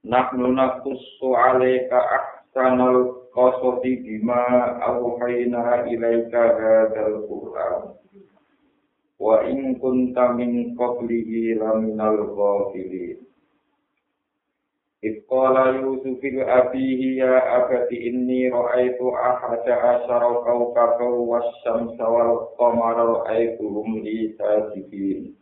Nahnu naqussu 'alaika ahsanal qasasi bima awhayna ilaika hadzal Qur'an. Wa in kunta min qablihi laminal ghafilin. Iqala Yusuf abihi ya abati inni ra'aitu ahada asyara kawkaba wasyamsa wal qamara ra'aituhum li sajidin.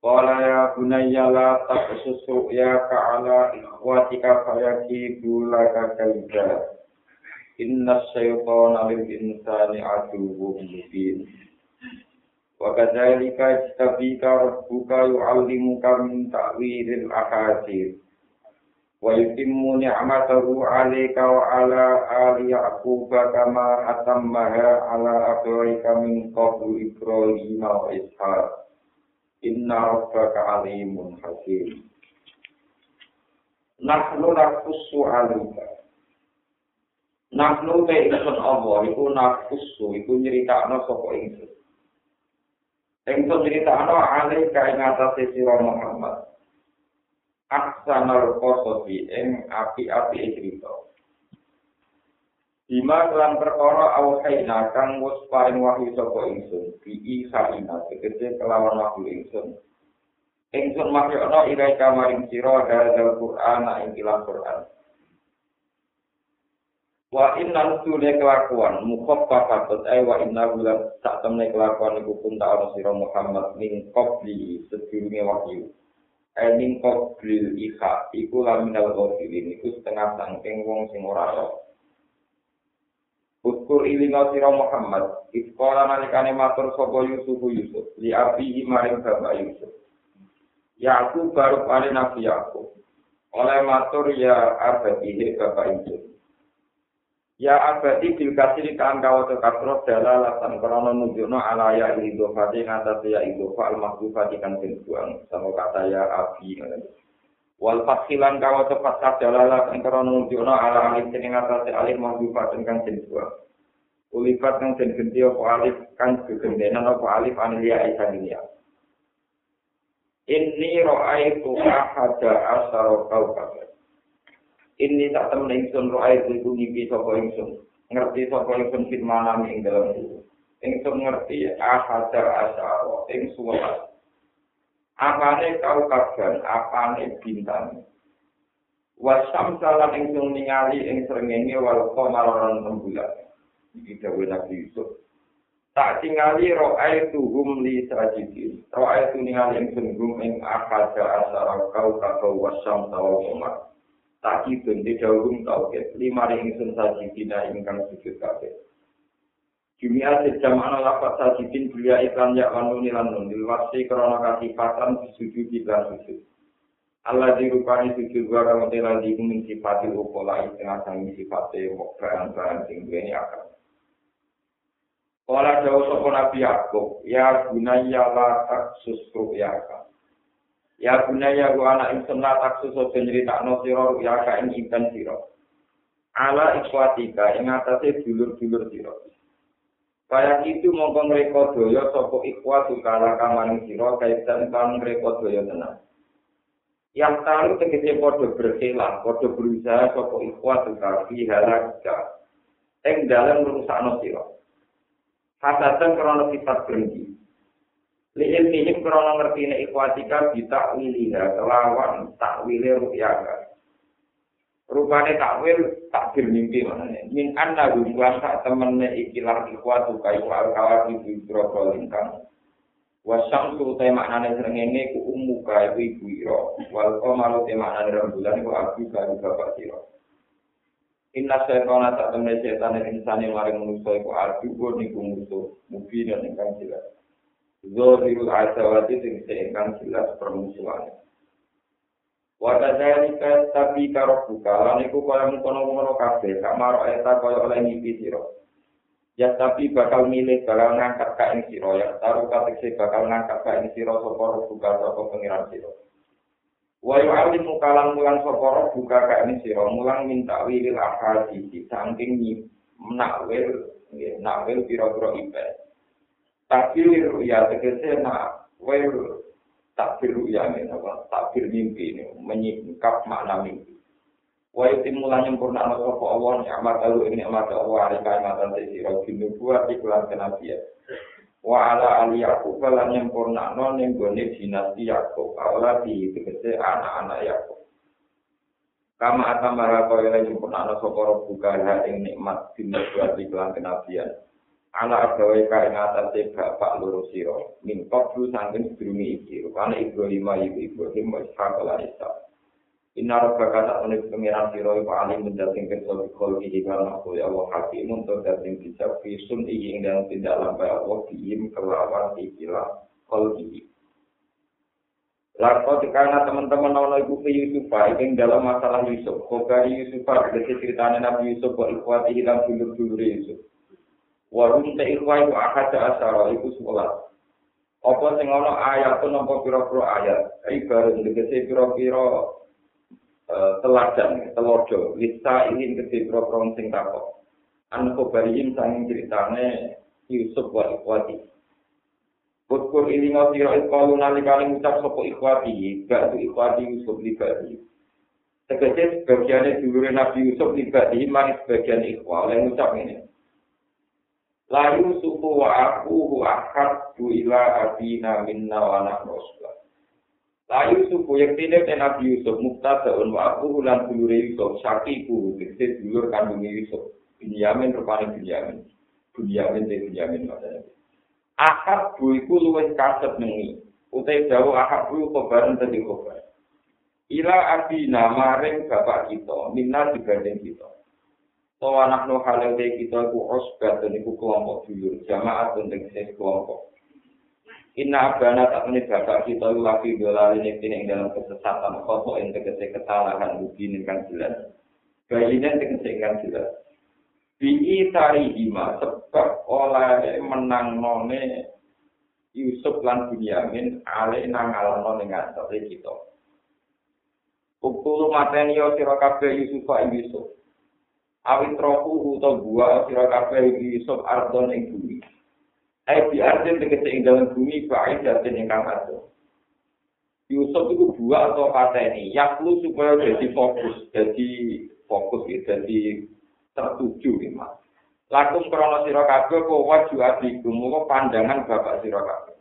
Qala ya bunayya la taqsus ru'yaka ala ikhwatika fayakidu laka kaida. Inna syaitana lil insani aduwwun mubin. Wa kadzalika istabika rabbuka yu'allimuka min ta'wilil ahadith. Wa yutimmu ni'matahu 'alaika wa 'ala ali Yaquba kama atammaha 'ala abawaika min qablu Ibrahim wa Ishaq. Inna rabbaka alimun hakim. Nahnu nakusu alika. Nahnu te ingsun Allah, iku nakusu, iku nyeritakno sapa ingsun. Ingsun nyeritakno alika ing atase sira Muhammad. Aksanal qasasi ing api-api cerita. Bima kelan perkara awhaina kang wis paring wahyu saka ingsun. Bi isa ina tegese kelawan wahyu ingsun. Ingsun mahyana ira kamaring sira hadzal qur'an ing ilang qur'an. Wa inna sulya kelakuan mukhaffafatut ay wa inna bulan sak temne kelakuan iku pun tak ana sira Muhammad min qabli sedurunge wahyu. Ay min qabli iha iku laminal ghafilin iku setengah sangking wong sing ora roh Uskur ilinga sira Muhammad, iskola nalikane matur sapa Yusuf Yusuf, li abi maring bapak Yusuf. Yakub baru pare Nabi Yakub. Oleh matur ya abadi bapak Yusuf. Ya abadi bil kasiri kan kawato kasro dala latan krono nunjukno ala ya idofati ngatas ya idofa al mahbubati kan sama kata ya abi wal fasilan kawa tepat sadalala kang krono nunjukno ala alif sing ngatasi alif mahbubah kang den dua ulifat kang den genti apa alif kang gegendenan apa alif anilia isa dunia Inni ro'aitu ahada asara kaukabah. Ini tak temen ingsun ro'aitu iku ngipi sapa ingsun. Ngerti sapa ingsun fit manami ing dalam itu. Ingsun ngerti ahada asara ing suara apane kau kaban apane bintang. Wasam salam ing sing ningali ing srengenge wal qamaran rembulan iki dawuh Nabi Yusuf. Tak tingali ro'ay tuhum li sajidin ro'ay tu ningali ing sungguh ing akada asara kau kakau wasam tawa qamar. Tak kidun di dawuh tau ke lima ing sun sajidina ingkang sujud kabeh Jumia sejam ana lapat sajidin belia iklan ya wanuni lanun dilwasi krono kasifatan sujud di sujud. Allah dirupani sujud gua kamu telah dihumin sifati upola tengah sangi sifati bahan-bahan sing duweni akal. Kala jauh sopo Nabi Yakub, ya gunaya la taksus ru'yaka. Ya gunaya gua anak insun la taksus ojo nyeritakno siro ru'yaka ing iban siro. Ala ikhwatika ing atase dulur-dulur siro. Kaya itu mongko mereka doyo sopo ikhwa sukala kamani siro kaitan kan mereka doyo tenang. Yang tahu tegese podo berkelah, podo berusaha sopo ikhwa sukala dihalang jika. Eng dalam merusak no siro. Hasatan krono sifat berhenti. Lihat ini krono ngerti ne ikhwatika bisa wiliha kelawan tak wili rupiah rupane takwil takdir mimpi manane min anna gum wasa temene ikilah ikhwatu kai wa kawat ibu broko lingkang wasam tu te maknane srengenge ku ummu kai ibu ira wal qamaru te maknane rembulan ku aku karo bapak sira Inna syaitana tak temne setan yang insani maring manusia iku arti gue niku musuh mungkin dan ingkang jelas. Zohirul asawati sing ingkang jelas permusuhannya. Wa kadzalika tapi karo buka lan iku kaya mengkono-kono kabeh kamar eta kaya oleh mimpi sira. Ya tapi bakal milih bakal ngangkat ka ing sira ya taruh katekse bakal ngangkat ka ing sira sapa buka sapa pengiran sira. Wa yu'alim mukalang mulang sapa buka ka ing sira mulang minta wilil ahadisi saking menakwil nggih nakwil pira-pira ibadah. Tapi ya tegese nak wel takbir ruya ini apa? Takbir mimpi ini menyingkap makna mimpi. Wa itimulan nyempurna ana sapa Allah nikmat alu ini nikmat Allah ari kaimatan te sira dinu buat iklan kenabian. Wa ala ali yakub lan nyempurna ana ning gone dinasti yakub ala di tegese anak-anak yakub. Kama atamara kaya nyempurna ana sapa buka ing nikmat dinu buat iklan kenabian ala agawe ka ing atase bapak loro sira. Min qablu sanggen sedurunge iki. Rupane Ibrahim ibu Ibrahim wa Ishaq lan Isa. Inna rabbaka ta'ala pengiran sira wa alim mendating kersa kol iki kan aku ya Allah hakim untuk dating bisa fisun iki ing dalam tindak lampai Allah diim kelawan ikilah kol iki. Lakot karena teman-teman nawa ibu fi Yusuf ing dalam masalah Yusuf, Khobari Yusuf, ada ceritanya Nabi Yusuf, wa ikhwati hilang dulur-dulur Yusuf. Warum te ikhwa iku akad asara iku sekolah. Apa sing ana ayat pun pira-pira ayat. Ibarat ndekese pira-pira uh, teladan, telodo. Lisa ini gede pira-pira sing takok. An kobariyin sanging ceritane Yusuf wa ikhwati. Kutkur ini ngasira ikhwalu nalikani ngucap sopo ikhwati. Gak tu ikhwati Yusuf libadi. Tegese sebagiannya dulure Nabi Yusuf libadi, manis sebagian ikhwa. Oleh ngucap ini. Layu suku wa aku hu akad bu ila abina minna wa anak rasulullah. Layu suku yang tidak dan Nabi Yusuf muktadaun wa aku hulan bulure Yusuf syakiku dikse dulur kandungnya Yusuf. Binyamin rupanya Binyamin. Binyamin dan Binyamin maksudnya. Akad iku luwes kaset nengi. Utai jauh akad bu kobaran tadi kobaran. Ila abina maring bapak kita minna dibanding kita. Tawa anak no halal kita ku osbat dan iku kelompok dulur jamaah dan tegese kelompok. Inna abana tak menit bapak kita lagi dolali ini dalam kesesatan kotor yang tegese kesalahan bukti kan jelas. Bayinya tegese kan jelas. Bi'i tari hima sebab oleh menang none Yusuf lan Bunyamin ale nang alano ning ngatasi kita. Ukulu mateni yo sira kabeh Yusuf Yusuf. Awit rohu utawa buah sira kabeh iki sop ardon ing bumi. Ai bi arden tegese ing dalam bumi bae dadi ingkang ado. Yusuf itu buah atau pateni, yaklu supaya jadi fokus, jadi fokus ya, jadi tertuju mas. Lakum krono sira kabeh kok waju adikum, kok pandangan bapak sira kabeh.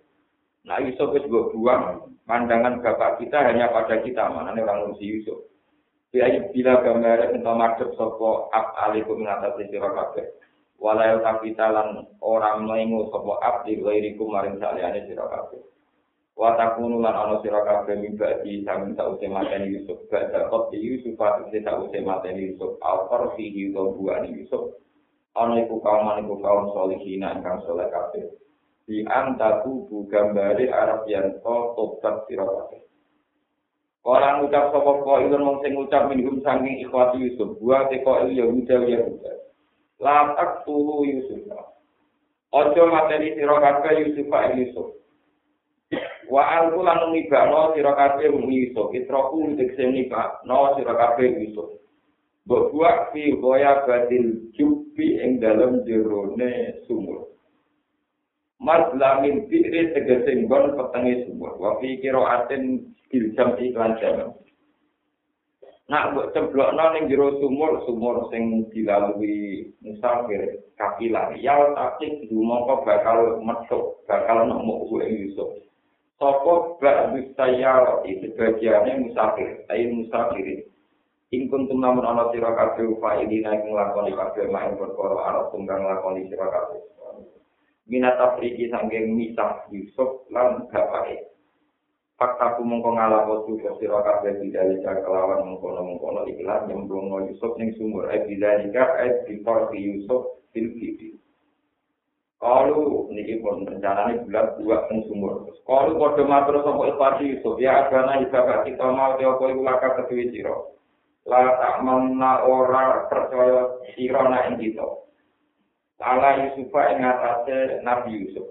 Nah Yusuf itu buang pandangan bapak kita hanya pada kita, mana orang Yusuf. Biaya bila gambar entah madhep sopo ab alikum ngatasi sira kabeh. Walau kapitalan orang mengu sopo ab di ghairiku maring saliyane sira kabeh. Wa takunu lan ana sira kabeh mimba di samping tak usah mateni Yusuf. Badha kot di Yusuf tak usah mateni Yusuf. Al-Qar fihi buani Yusuf. Ana iku kaum iku kaum solihina ingkang soleh kabeh. Di antaku bu Arab yang to tobat sira kabeh. Orang ucap sapa kok ilun mung sing ngucap minhum saking ikhwati Yusuf, buat teko il Yahuda Yahuda. Latak tulu Yusuf. Ojo materi sira kabeh Yusuf ing Yusuf. Wa alku lan ngibano sira kabeh Yusuf, itroku dikse ngibano sira kabeh Yusuf. Mbok fi goya badil jubi ing dalem jerone sumur. Mas lamin fikri tegese nggon petenge sumur. Wa fi qiraatin bil jam iklan jam. Nak mbok cemplokno ning jero sumur, sumur sing dilalui musafir kafilah. Ya tapi dumangka bakal metu, bakal nemu kuwe Yusuf. Sopo bak saya itu bagiannya musafir, ayo musafir. Ingkun tunamun ana sira kabeh upa ini naik nglakoni kabeh main perkara arep tunggang nglakoni sira kabeh. Minat Afriki sanggeng misah Yusuf lan bapake. Fakta ku mongko ngalapo suka sira kabeh bidalika kelawan mengkono-mengkono ikhlas nyemplungno Yusuf ning sumur. Eh bidalika eh bifar Yusuf fil Kalau niki pun rencananya bulan dua pun sumur. Kalau kode matur sama ikhwati Yusuf ya agana ibadah kita mau tiap kali laka ketui siro. Lah tak mana ora percaya siro na ing kita. Allah Yusufa ing atase Nabi Yusuf.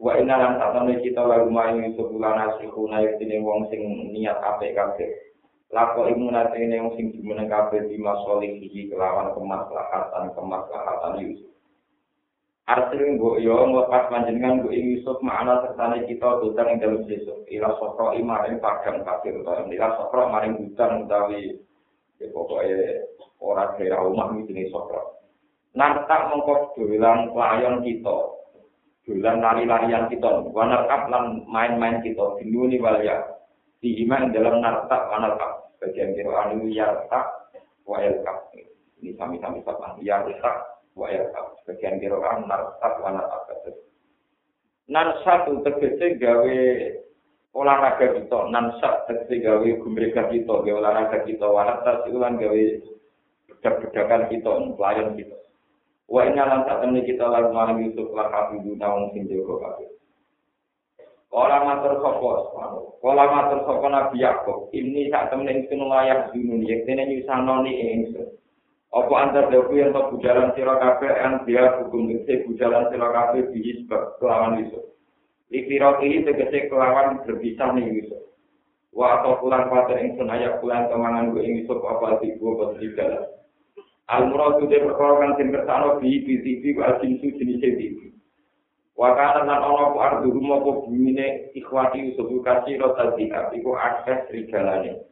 Wa inna lan satane kita lagu main Yusuf bulan asiku naik tini wong sing niat apik kabeh. Lako imunate ini wong sing jumeneng kabeh di masolihi kelawan kemaslahatan kemaslahatan Yusuf. Artinya bu yo nglepas panjenengan bu Yusuf makna sertane kita dutan ing dalem Yusuf. Ila sokro imaring padang kafir utawa ila sokro maring dutan utawi ya pokoke ora kira omah iki jenenge sokro. Nartak mengko dolan layon kita. Dolan lari-larian kita. Wanarkap lan main-main kita. Dinuni walya. Di iman dalam nartak wanarkap. Bagian kira anu yartak wa yarkap. Ini sami-sami sapa. Yartak wa yarkab sebagian kiroan narsat wa narsat narsat itu tegese gawe olahraga kita narsat tegese gawe gumrega kita gawe olahraga kita wa narsat ulang gawe bedak-bedakan kita pelayan kita wa inna lan satemene kita lalu malam Yusuf lah kafidu naung sing jaga kabeh. Kala matur sapa? Kala matur sapa Nabi Yakub? Ini sak temene ingsun layak dunun yektene nyusanoni ingsun. Apa antar dawu yang tak bujalan sira kabeh yang dia hukum tegese bujalan sira kabeh biji kelawan Yusuf. Ikiro ini tegese kelawan berpisah nih Yusuf. Wa atau pulang pada yang senayak pulang kemangan gue ing Yusuf apa tibu apa Al-Murad perkara kan sing kersano bi bi TV wa jinsu jenis TV. Wa kana lan ana ku ardu rumah ku bumine ikhwati Yusuf kasih rota dikap iku akses rigalane.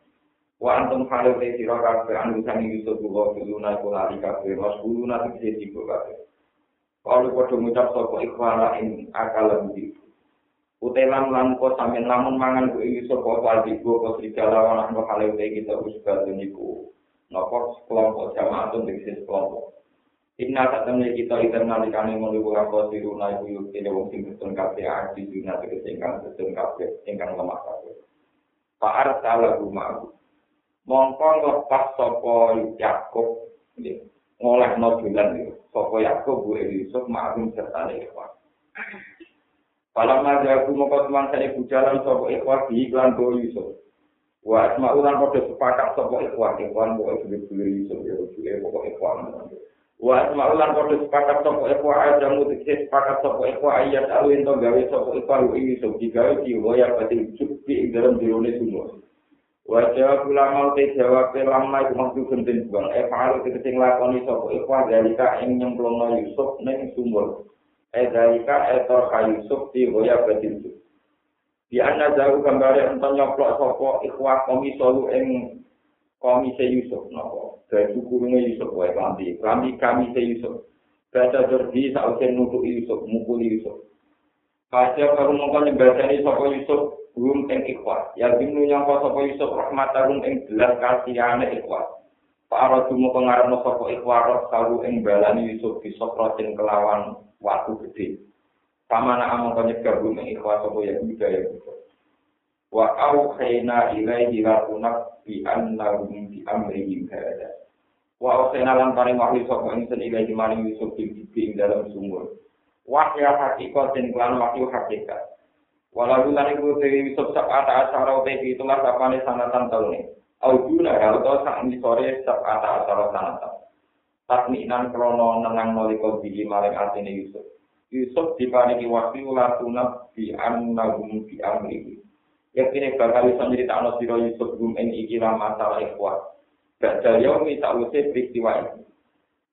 wa antum halu te sira kabeh anu sami Yusuf wa kuluna kula ali kabeh wa kuluna te sing kabeh Kalau kau mengucap sopo ikhwana ing akal lebih Utelan lan ko sampean lamun mangan ku ing sopo padi ku ko serigala wana no kita usga niku nopo kelompok jamaah tun tegese kelompok. Inna tak temne kita iter nalikane mau ibu apa siru na ibu yuk ini wong sing betul kabeh adi dina tegese ingkang betul kabeh ingkang lemah kabeh. Pak Arsala rumah mongko lepas sapa Yakub ngoleh no bulan itu sapa Yakub bu Yusuf ma'lum serta ikhwan Kalau nanti aku mau teman saya bujalan sopo ikhwan di iklan bu Yusuf Wah, asma ulang kode sepakat sopo ikhwan ikhwan bu Yusuf ya Yusuf pokok ikhwan Wah, asma ulang kode sepakat sopo ikhwan aja mutik sepakat sopo ikhwan ayat alwin to gawe sopo ikhwan bu Yusuf digawe di loya pati cukup dalam dirone semua Wajah pula mau te jawab lama itu maksud gentin buang. Eh pahalu kita sing lakoni sopo ikhwa dalika ing nyemplungno Yusuf neng sumur. Eh dalika etor ka Yusuf di hoya badil Di anna jauh gambare ento nyoplok sopo ikhwa komi solu ing komi se Yusuf. Nopo, dari sukurunge Yusuf wae kanti. Kami kami se Yusuf. Baca jordi sausen nutuk Yusuf, mukul Yusuf. Kaca karu mongko nyembadani sopo Yusuf rum ing ikhwat ya binu nyangka sapa Yusuf rahmat rum ing belas kasihane ikhwat para dumo pengarepno sapa ikhwat kalu ing balani Yusuf di sokratin kelawan watu gede pamana among kanyek rum ing ikhwat sapa ya budaya wa au khayna ilaihi lakunak bi anna rum bi amrihim kada wa au khayna lan paring wahyu sapa ing sen ilaihi maring Yusuf di dalam sumur wahya hakikat dan kelan wahyu hakikat Walau lan iku dewi Yusuf sabata asara utai itulah sapane sanatan taune. Aujuna hal to sak ni sore sabata asara sanatan. Takminan krono nenang nalika biji maring atine Yusuf. Yusuf diparingi wahyu latuna bi annahum bi amrihi. Yaktine bakal iso nyritakno sira Yusuf gum ing iki lah masalah ikhwat. Badal yaumi sakwise peristiwa iki.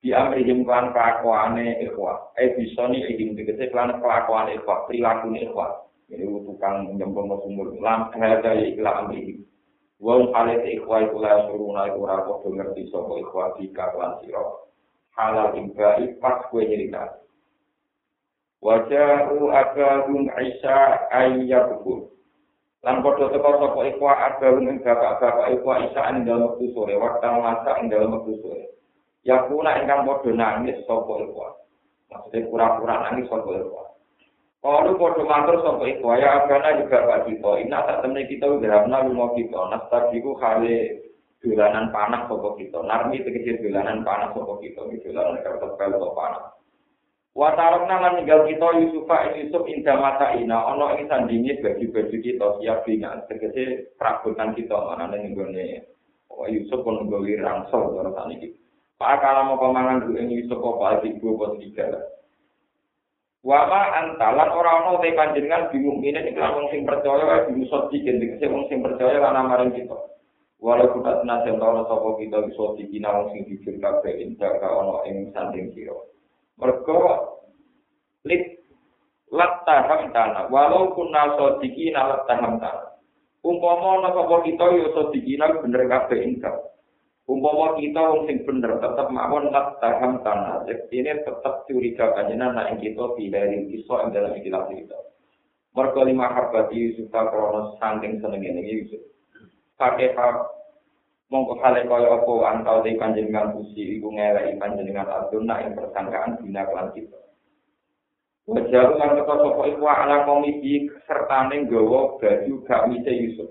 Di amrihim klan kelakuane ikhwat. Eh bisa nih ihim tegese klan kelakuane ikhwat, perilakuane ikhwat. ini tukang nyembong sumur lam ada ikla amri wong kale te ikhwa iku la suruh naik ora kok ngerti sapa ikhwa di kaklan sira halal imba pas kue nyerita wajah u agam Aisyah ayyabul lan padha teko sapa ikhwa agam ing bapak-bapak ikhwa Isa ing dalem wektu sore waktu masak ing dalem wektu sore ya kuna ingkang padha nangis sapa ikhwa maksudnya pura-pura nangis sapa ikhwa Kalau kode mantur sopo iku, ya agana juga pak kita. Ini tak temen kita pernah rumah kita. Nastar itu kali dolanan panas sopo kita. Narmi kecil dolanan panas sopo kita. Dolanan kertas pel sopo panas. Wa tarokna lan ninggal kita Yusufa ing Yusuf indah mata ina ana ing sandinge baju-baju kita siap dengan tegese perabotan kita ana ning gone Oh Yusuf pun nggawe rangsel ora saniki. Pak kala mau pamangan ku ing Yusuf apa ibu apa tiga. Wa ma antalan ora ana te panjenengan bingung ngene iki wong sing percaya wae bingung sodi tegese wong sing percaya lan amaring kita. Walau kita senajan tau sapa kita bisa dikina wong sing jujur kabeh indah ka ana ing sanding sira. Mergo lit latta hamdana walau kunna sodiki na latta hamdana umpama ana sapa kita yo sodiki na bener kabeh ingkang. Umpama kita wong sing bener tetep mawon latta hamdana ini tetep curiga kanjena nek kita pilih iso ing dalam ikilah kita. Mergo lima harbati Yusuf kronos saking senenge Yusuf pakai mongko kale kaya apa antau de panjenengan pusi iku ngeleki panjenengan aduna ing persangkaan dina kelan kita. Wajar lan kata sapa iku ala komisi sertane nggawa baju gak Yusuf.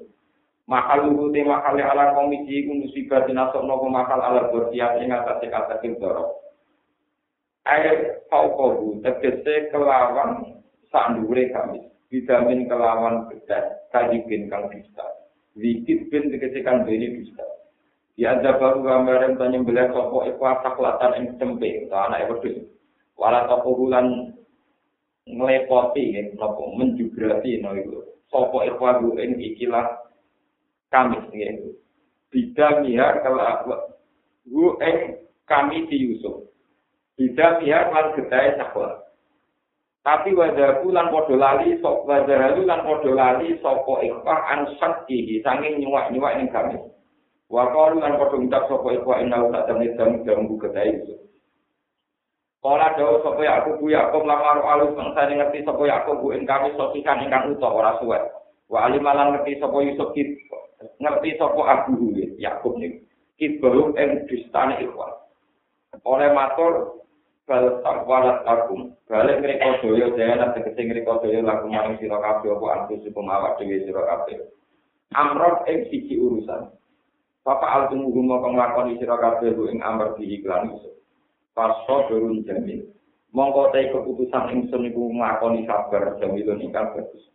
Mahal luhu te mahal ala komisi iku musibah dinasok nopo mahal ala bersiap ing atase kata kintoro. Air paukohu tegese kelawan sandure kami. Bidamin kelawan bedas kajibin kang bisa. Wikit bin tegese kang bini bisa. Ya ada baru gambaran tanya beliau sopo iku saklatan ing cempe atau anak wedhus. Wala toko bulan nglepoti nopo menjugrati no itu. Sopo iku abu ing ikilah kami itu. Bida mihar kalau aku gu ing kami di Yusuf. Bida mihar lan gedai sakla. Tapi wajah bulan podo lali, sok wajah lan podo lali, sopo ikhwah ansat ihi, sanging nyuwak-nyuwak ing kami. Wa qalu lan padha ngucap sapa iku inna ta temne dam ganggu kedai itu. Kala dawa sapa ya aku buya aku lamar alus mangsane ngerti sapa ya aku ing kami sosikan ingkang utuh ora suwe. Wa alimalan ngerti sapa Yusuf kit ngerti sapa Abu Yakub ning kit baru ing distane ikhwan. Oleh matur bal takwalat akum balik ngreka daya daya tegese ngreka daya laku maring sira kabeh apa antu supaya awak dhewe sira kabeh amrot ing siji urusan Papa altum gumo kang lakoni sira kabeh ing amar di iklan iso. Paso berun jamin. Mongko te keputusan ingsun iku nglakoni sabar jamilun ingkang bagus.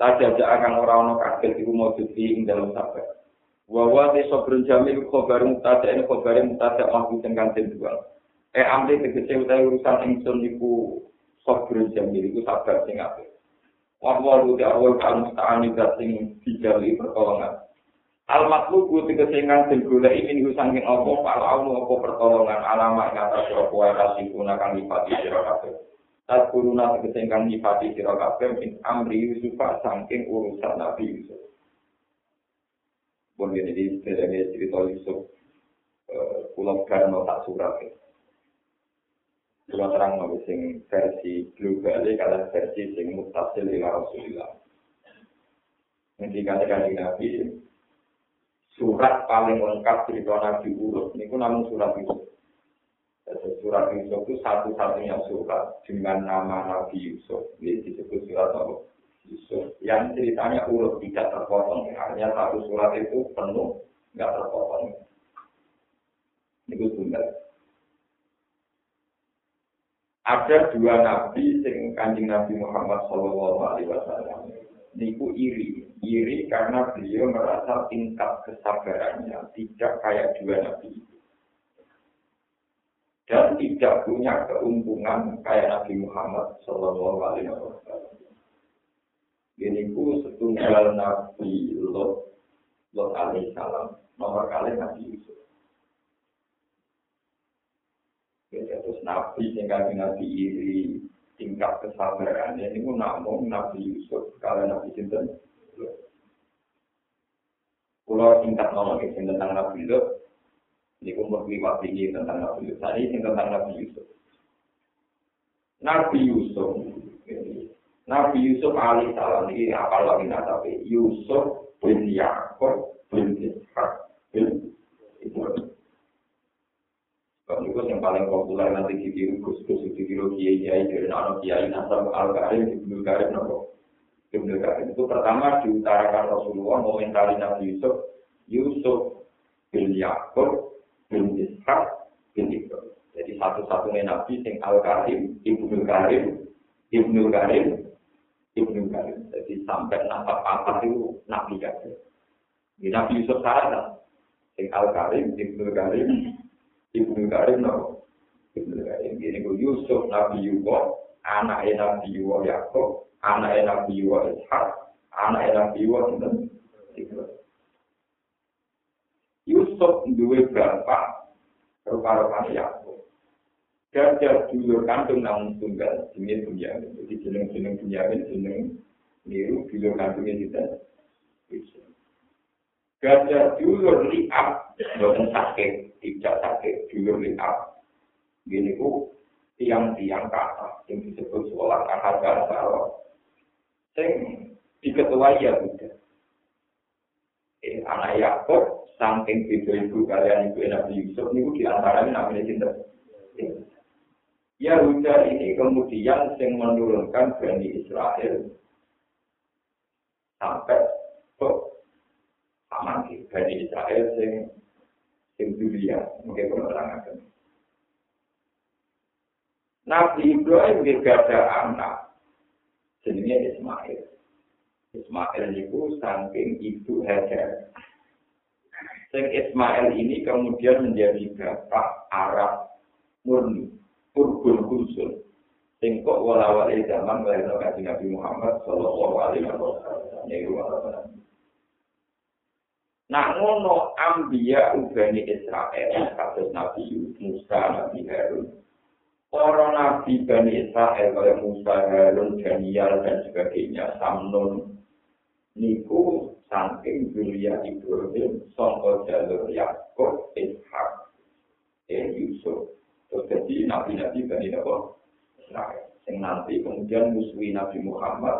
Lajak akan ora ana kaget iku maujud ing dalam sabar. Wa wa te sabrun jamil khabar mutada ing khabar mutada aku sing kanthi dua. Eh amri tegese utawi urusan ingsun iku sabrun jamil iku sabar sing apik. Wa wa lu ta awal kan musta'ani sing dijali pertolongan. Al matlubu tegese ingkang den golek iki saking apa para aunu apa pertolongan alama ing atas apa wae kasih gunakan nifati. Tak kuruna tegese ingkang nifati sira kabeh min amri Yusuf saking urusan Nabi Yusuf. Bon ini di sebenarnya cerita Yusuf pulau karena tak surat Pulau terang nabi sing versi global kalian versi sing mutasil ila Rasulillah. Nanti kata Nabi surat paling lengkap cerita Nabi Urut ini namun surat Yusuf. Surat Yusuf itu satu-satunya surat dengan nama Nabi Yusuf. Ini disebut surat apa? Yusuf. Yang ceritanya urut tidak terpotong. Hanya satu surat itu penuh, nggak terpotong. Ini tunggal. Ada dua nabi sing kanjeng Nabi Muhammad Shallallahu Alaihi Wasallam niku iri. Iri karena beliau merasa tingkat kesabarannya tidak kayak dua nabi dan tidak punya keuntungan kayak Nabi Muhammad Shallallahu Alaihi Wasallam. Ini ku setunggal Nabi Lot Lot Alaihissalam nomor kali Nabi Yusuf. Ya, terus Nabi sehingga Nabi iri tingkat kesabaran. Ini pun namun Nabi Yusuf kalau Nabi Sinten. Pulau tingkat nomor ini tentang Nabi Yusuf. Ini pun berliwat tinggi tentang Nabi Yusuf. Tadi ini tentang Nabi Yusuf. Nabi Yusuf Nabi Yusuf alih salam ini apa lagi tapi Yusuf bin Yakob bin Ishak bin Ibrahim Kalau itu yang paling populer nanti ditiru gus-gus ditiru kiai-kiai dari anak kiai nasab al-karim ibnu karim nopo ibnu karim itu pertama diutarakan Rasulullah momentari Nabi Yusuf Yusuf bin Yakub bin Ishak bin Ibrahim jadi satu satu-satunya nabi sing Al Karim, Ibnu Karim, Ibnu Karim, Ibnu Karim. Jadi sampai nafas apa itu nabi kabeh. Di Nabi Yusuf salah sing Al Karim, Ibnu Karim, Ibnu Karim no. Ibnu Karim ini ku Yusuf Nabi Yusuf, anak Nabi Yusuf Yakub, anak Nabi Yusuf Ishak, anak Nabi Yusuf Yusuf duwe bapak rupa-rupanya Yakub. Gajah dulur kandung namun tunggal jenis Bunyamin. Jadi jeneng-jeneng Bunyamin jeneng niru dulur kandungnya kita. Gajah dulur liap, bukan sakit, tidak sakit, dulur liap. Gini ku tiang-tiang kata yang disebut sekolah kakak dasar. Sing diketuai ya udah. Eh, anak Yakub saking itu ibu kalian ibu Nabi Yusuf ini di antaranya namanya cinta. Ya hujan ini kemudian yang menurunkan Bani Israel sampai ke aman Bani Israel yang dunia mungkin penerangan. Nabi Ibrahim juga ada anak jenisnya Ismail. Ismail itu saking ibu Hajar. Sing Ismail ini kemudian menjadi bapak Arab murni, Urbun Kulsul. Sing kok wala zaman melahirkan kaji Nabi Muhammad Sallallahu Alaihi Wasallam. Nah ngono ambia ubani Israel kasus Nabi Musa, Nabi Harun. Para Nabi Bani Israel kaya Musa, Harun, Daniel dan sebagainya, Samnon, niku saking Julia Ibrahim sangka jalur Yakub Ishak eh Yusuf. Jadi nabi-nabi Bani Nabi Israel. Yang nanti kemudian musuhi Nabi Muhammad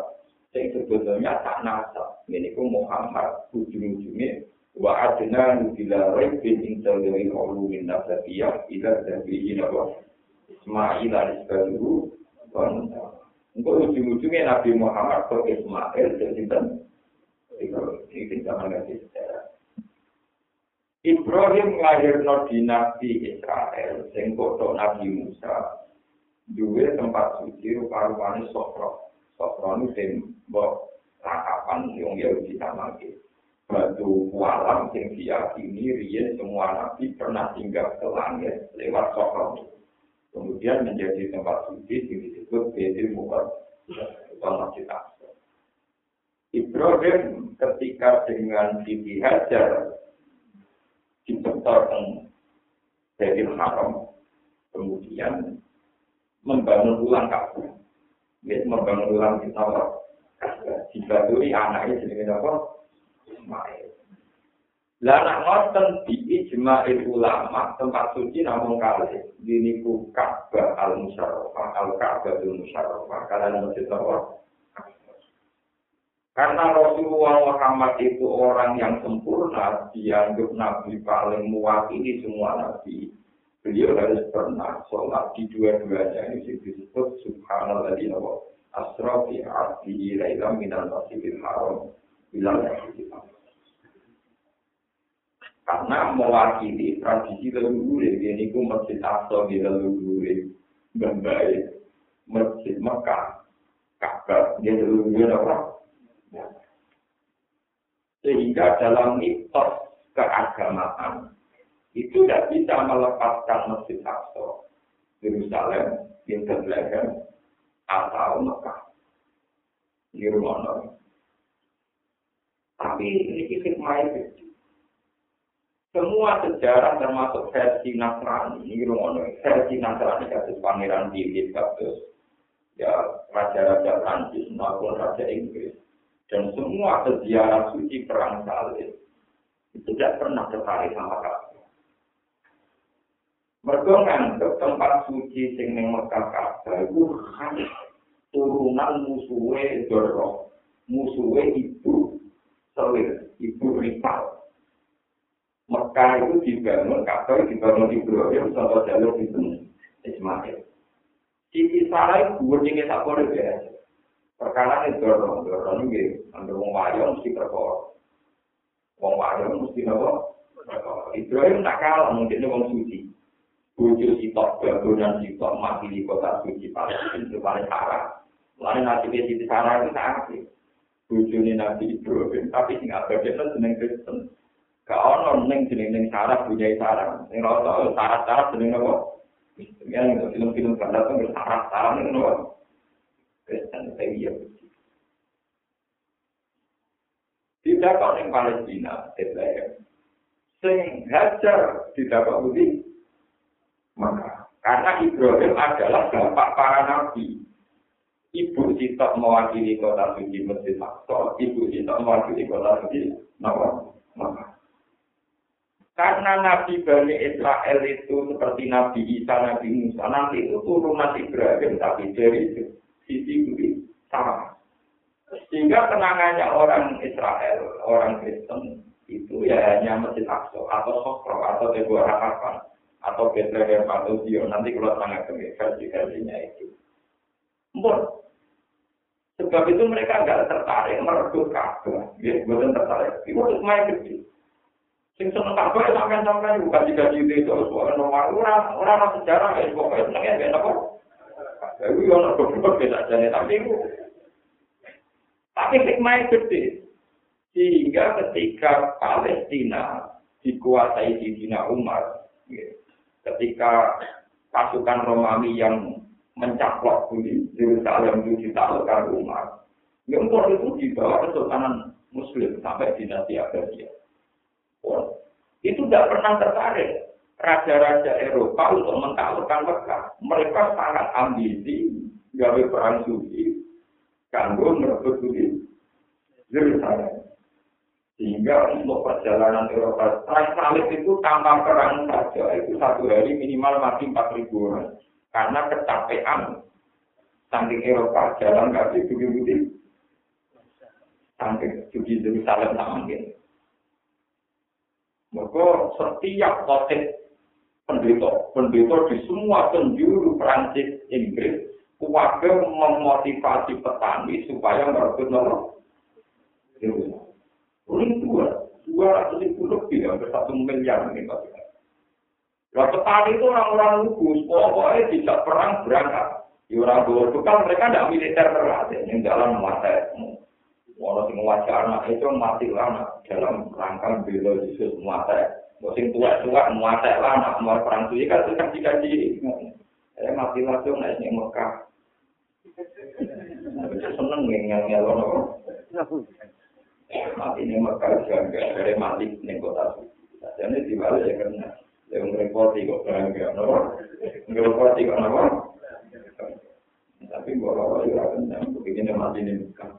yang sebetulnya tak nasab. Ini Muhammad ujung-ujungnya wa adna nubila raibin intel dari kaulu min nasabiyah ila dari Nabi Ismail al-Isbaluhu Untuk ujung-ujungnya Nabi Muhammad ke Ismail jadi Ibrahim lahir no dinasti Israel, sing koto Nabi Musa, duwe tempat suci rupa-rupanya sokro. Sokro ini sing mbok rakapan yang Yahudi samake. Batu walam sing diyakini riyen semua nabi pernah tinggal ke langit lewat sokro. Kemudian menjadi tempat suci yang disebut Bedir Mukad. Itu masjid Ibrahim ketika dengan Siti Hajar dibentorkan dari haram, kemudian membangun ulang Ka'bah. Membangun ulang kita dibaturi anaknya jenenge apa? Lah nak ngoten di ijma'il ulama tempat suci namun kali ini Ka'bah al-Musyarrafah al-Ka'bah al-Musyarrafah kalian masjid? Karena Rasulullah Muhammad itu orang yang sempurna, dianggap Nabi paling mewakili semua Nabi. Beliau harus pernah sholat di dua-duanya ini disebut Subhanallah di Nabi. Asra fi arti ilailam minal masjidil haram. Bilang Karena mewakili tradisi leluhur, ini ku masjid Aqsa di leluhur, membaik masjid Mekah, Ka'bah, dia leluhur apa? Sehingga dalam mitos keagamaan itu tidak bisa melepaskan Masjid Aqsa, Yerusalem, Bethlehem, atau Mekah. Di rumah Tapi ini hikmah itu. Semua sejarah termasuk versi Nasrani, ini rumah versi Nasrani kasus Pangeran Philip, kasus ya raja-raja Prancis maupun raja Inggris dan semua sejarah suci perang salib itu tidak pernah tertarik sama Ka'bah. Mereka nganggep tempat suci sing ning Mekah Ka'bah itu turunan musuhe Doro, musuhe ibu Selir, ibu Ripal. Mekah itu dibangun, Ka'bah dibangun Ibrahim sama jalur itu Ismail. Siti Sarah itu gue tak boleh biasa. perkara ini dorong, dorong ini, ambil wong wayo mesti perkara. Wong wayo mesti apa? Ibrahim tak kalah, mungkin wong suci. Bujuk sitok, bangunan sitok, mati di kota suci Palestina, itu paling parah. Lalu nasibnya Siti Sarah itu sakit. Bujuni Nabi Ibrahim, tapi sing abadnya seneng Kristen. Gak ono neng jeneng neng Sarah punya Sarah. Neng rata Sarah Sarah jeneng apa? Yang film-film barat itu Sarah Sarah neng apa? Kristen saya. Tidak kau neng Palestina, Bethlehem. Sing hajar tidak kau budi. Maka karena Ibrahim adalah bapak para nabi. Ibu Sitok mewakili kota suci Masjid Aqsa, Ibu Sitok mewakili kota suci Nawa. Karena Nabi Bani Israel itu seperti Nabi Isa, Nabi Musa, nanti itu turunan Ibrahim, tapi dari sisi kiri sama. Sehingga kenangannya orang Israel, orang Kristen, itu ya hanya Masjid Aqsa, atau Sokro, atau Teguh Harapan, atau Bethlehem, atau Zion. Nanti kalau sangat versi-versinya itu. Mbok, Sebab itu mereka nggak tertarik merebut Ka'bah. Ya, bukan tertarik. Itu harus main kecil. Sing seneng Ka'bah ya sampean-sampean bukan tiga itu terus nomor orang orang sejarah ya pokoknya senengnya kayak apa. Tapi yo ono goblok beda jane tapi itu tapi hikmah gede. Sehingga ketika Palestina dikuasai di Dina Umar, ya, ketika pasukan Romawi yang mencaplok di Yerusalem itu ditaklukkan rumah. Ya empor itu dibawa Kesultanan Muslim sampai dinasti Abbasiyah. Oh, itu tidak pernah tertarik raja-raja Eropa untuk mentaklukkan Mekah. Mereka sangat ambisi, gawe perang suci, kanggo merebut di Yerusalem. Sehingga untuk perjalanan Eropa, perang itu tanpa perang saja, itu satu hari minimal mati 4.000 orang. Karena kecapean saking Eropa jalan kaki bukti-bukti saking suci Yerusalem sama gitu. Maka setiap kotek pendeta, pendeta di semua penjuru Prancis, Inggris, keluarga memotivasi petani supaya merebut nomor. Ini dua, dua ratus ribu lebih, hampir satu miliar ini maksudnya. Nah, petani itu orang-orang lugu, pokoknya tidak perang berangkat. Ya orang tua kan mereka tidak militer terlatih, yang dalam mata Walau sing wajah anak itu mati lama dalam rangka bela Yesus mata. Sing tua-tua mata lama mau perang suci kan itu kan dikaji. Eh mati langsung naik nih Mekah. Seneng yang ngelon Mati nih Mekah juga dari mati nih kota suci. Jadi di ya karena yang ngerepoti kok bangga, no? Ngerepoti kok apa? Tapi bawa bawa juga kenyang, begini mati ini bukan.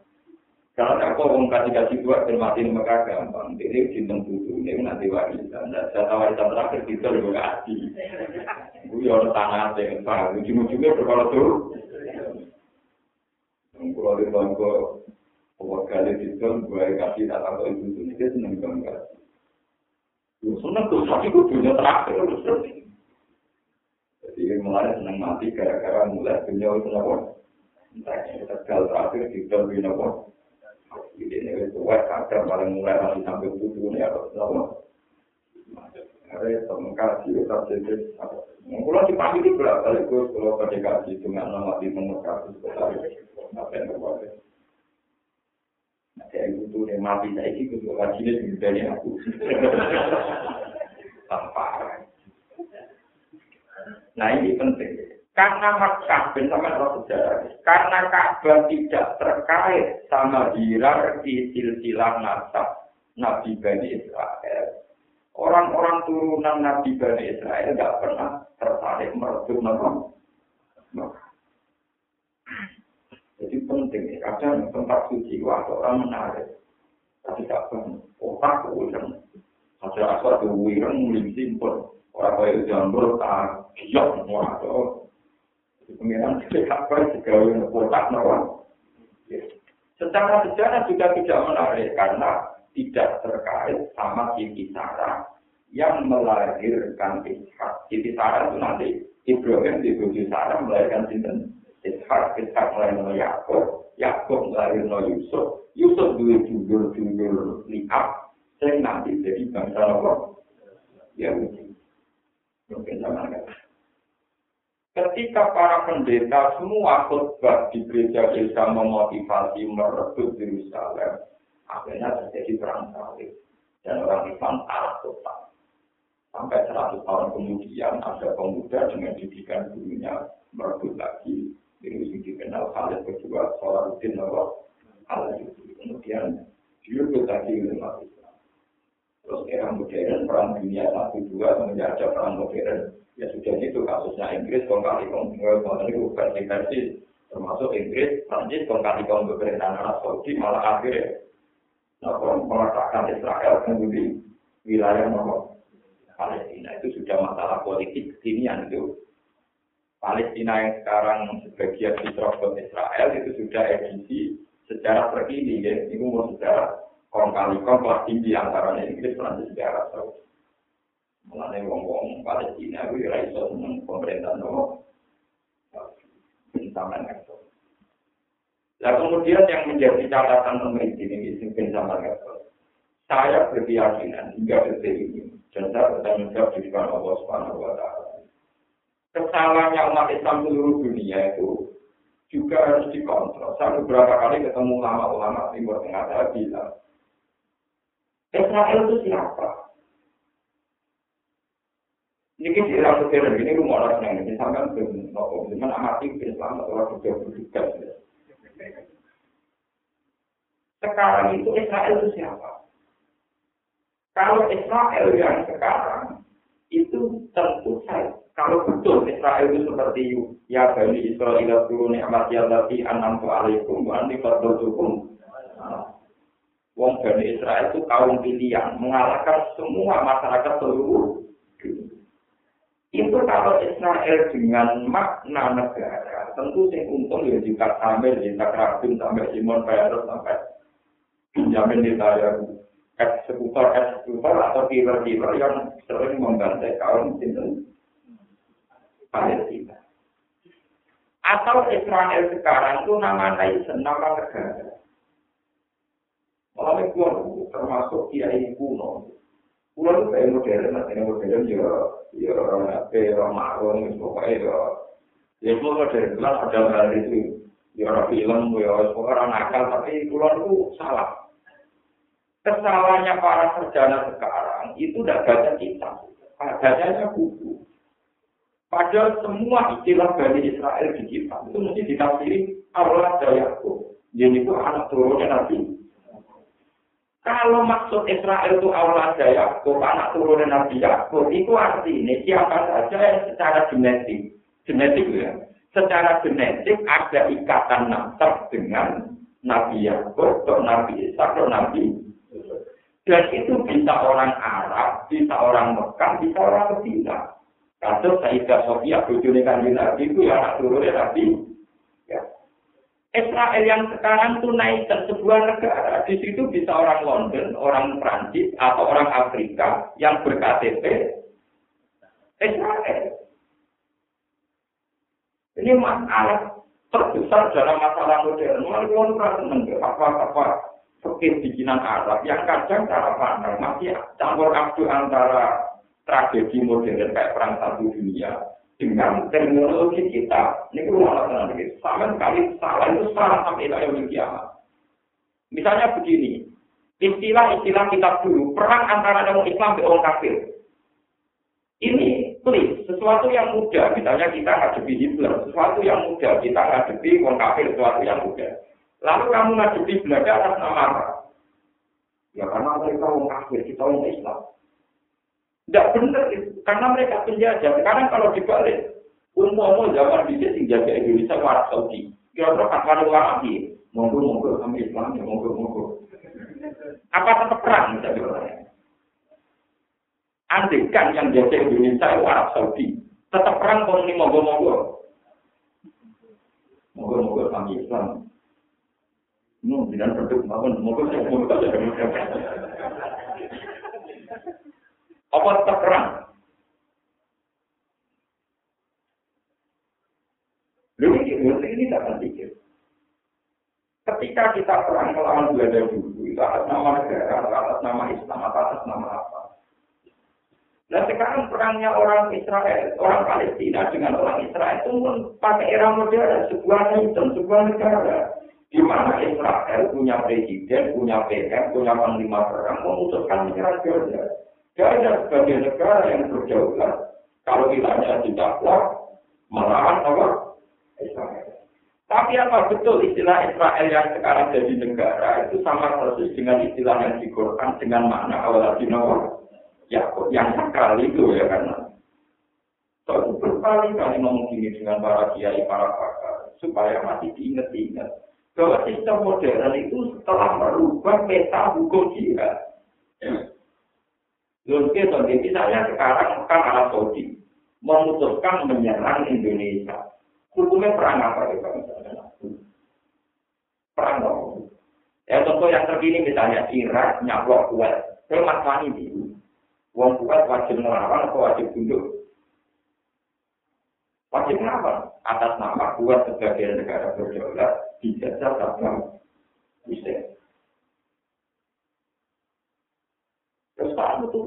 Karena aku mau kasih kasih dua dan mati ini maka gampang. Ini cinta butuh ini nanti warisan. Dan saya warisan terakhir kita lebih kasih. Gue ya orang tanah yang pak. Ujung-ujungnya berkala tuh. Kalau di bangku, pokok kali itu gue kasih tak tahu itu itu dia seneng banget. Seneng tuh, tapi gue punya terakhir. Jadi mulai seneng mati gara-gara mulai punya itu ini tegal terakhir di dalam ini nopo. Jadi ini itu wah kadang paling mulai nanti sampai tujuh ini atau nopo. Ada temen kasih tetap jadi. Kalau di pagi itu berapa kali gue kalau pada kasih dengan nama di nomor kasus ketahui. Apa yang terjadi? Kayak gitu nih mati saya itu juga wajibnya dari aku. Tanpa nah ini penting. Karena Makkah ben sama roh sejarah karena Ka'bah tidak terkait sama hierarki silsilah nasab Nabi Bani Israel. Orang-orang turunan Nabi Bani Israel tidak pernah tertarik merebut Makkah Jadi penting ya, kadang tempat suci waktu orang menarik. Tapi tak pernah, otak ulang. Hasil asal itu wireng, mulai simpel. Orang kaya jambul, tak giok, waduh. Pengiran tidak juga otak nawang. Secara sejarah juga tidak menarik, karena tidak terkait sama Siti Sarah yang melahirkan Ishak. Siti Sarah itu nanti Ibrahim di Sarah melahirkan Sinten. Ishak, Ishak melahirkan Yaakob, Yaakob melahirkan Yusuf, Yusuf dua judul-judul lihat, saya nanti jadi bangsa apa? Ya, mungkin sama kan. Ketika para pendeta semua khutbah di gereja-gereja memotivasi merebut Yerusalem, akhirnya terjadi perang salib dan orang Islam kalah total. Sampai 100 tahun kemudian ada pemuda dengan didikan gurunya merebut lagi ini dikenal Khalid kedua Salahuddin Nawab Khalid kemudian lagi oleh umat Islam. Terus era modern perang dunia satu dua semenjak ada perang modern ya sudah itu kasusnya Inggris kong kali kong itu versi termasuk Inggris Prancis kong kali kong pemerintahan Arab Saudi malah akhirnya nah, meletakkan Israel kemudian wilayah Palestina itu sudah masalah politik kekinian itu Palestina yang sekarang sebagian diterobos Israel itu sudah edisi sejarah terkini ya ini umur sejarah kong kali kong kelas tinggi antara Inggris Prancis dan Arab Saudi Mulane wong-wong Palestina kuwi ora iso seneng pemerintah nopo. Sampeyan. Nah kemudian yang menjadi catatan pemerintah ini sing sampeyan ngerti. Saya berkeyakinan hingga detik ini dan saya bertanggung jawab di depan Allah Subhanahu wa taala. Kesalahannya umat Islam seluruh dunia itu juga harus dikontrol. Saya beberapa kali ketemu ulama-ulama Timur Tengah saya bilang, Israel itu siapa? Ini di era modern ini rumah orang yang ini sampai belum nopo, cuman amati Islam atau orang sudah berduka. Sekarang itu Israel itu siapa? Kalau Israel yang sekarang itu tentu saja kalau betul Israel itu seperti ya bani Israel itu nikmat ya tapi anam alaikum wa anti fadlukum. Wong bani Israel itu kaum pilihan mengalahkan semua masyarakat seluruh itu kalau Israel dengan makna negara, tentu sing untung ya jika Samir, jika Rabin, sampai Simon Petrus, sampai Benjamin Netanyahu, eksekutor-eksekutor atau killer-killer yang sering membantai kaum itu Palestina. Atau Israel sekarang itu nama nation, nama negara. Malah termasuk kiai kuno. Kulo itu kayak modern, nanti modern ya, ya orang apa, orang marun, pokoknya ya, ya semua modern, kan ada hal itu, ya orang film, ya orang nakal, tapi kulo itu salah. Kesalahannya para sarjana sekarang itu tidak baca kitab, bacanya buku. Padahal semua istilah dari Israel di kitab itu mesti ditafsiri Allah Yakub. Jadi itu anak turunnya Nabi Kalau maksud Israel itu Allah ada Yakub, anak turun Nabi Yakub, itu artinya siapa saja yang secara genetik, genetik ya, secara genetik ada ikatan nasab dengan Nabi Yakub, atau Nabi Isa, atau Nabi dan itu bisa orang Arab, bisa orang Mekah, bisa orang Medina. Kasus Sayyidah Sofia, bujuni kanji Nabi itu ya anak turunnya Nabi Israel yang sekarang tunaikan sebuah negara. Di situ bisa orang London, orang Prancis, atau orang Afrika yang berKTP Israel. Ini masalah terbesar dalam masalah modern. Mulai orang seneng apa-apa fakir bikinan Arab yang kadang cara pandang masih campur aduk antara tragedi modern kayak perang satu dunia dengan teknologi kita, ini rumah tenang ini, sama sekali salah itu salah sampai yang kiamat. Misalnya begini, istilah-istilah kita dulu, perang antara orang Islam dan orang kafir. Ini please, sesuatu yang mudah, misalnya kita ngadepi Hitler, sesuatu yang mudah, kita ngadepi orang kafir, sesuatu yang mudah. Lalu kamu ngadepi Belanda atas nama? Ya karena mereka orang kafir, kita orang Islam. Tidak benar itu, karena mereka penjajah. Sekarang kalau dibalik, umum zaman bisa sing jaga Indonesia waras Saudi. Kira-kira kapan ulama lagi? Monggo-monggo kami Islam ya monggo-monggo. Apa tetap perang misalnya? Andikan yang jaga Indonesia waras Saudi, tetap perang kalau ini monggo-monggo. Monggo-monggo kami Islam. Nu, tidak berdua, monggo-monggo. Apa tetap perang? Lalu ini, ini tidak pikir. Ketika kita perang melawan Belanda dulu, itu atas nama negara, atas nama Islam, atas nama apa? Nah sekarang perangnya orang Israel, orang Palestina dengan orang Israel itu pun pakai era modern, sebuah nation, sebuah negara. Di mana Israel punya presiden, punya PM, punya panglima perang, memutuskan menyerang Jordan. Jordan sebagai negara yang berdaulat, kalau kita tidak kuat, melawan apa? Israel. Tapi apa betul istilah Israel yang sekarang jadi negara itu sama persis dengan istilah yang di Quran dengan makna awal Nabi Yakub yang sekali itu ya karena so, berkali-kali ngomong dengan para kiai, para pakar supaya masih diingat-ingat bahwa sistem modern itu setelah merubah peta hukum jihad. Lalu kita misalnya sekarang kan Arab Saudi memutuskan menyerang Indonesia. Hukumnya perang apa ya misalnya? Perang apa? Ya contoh yang terkini misalnya Irak nyaplok kuat. Saya mas ini Wong kuat wajib melawan atau wajib tunduk? Wajib melawan atas nama kuat sebagai negara berdaulat dijajah dalam Islam. Terus Pak itu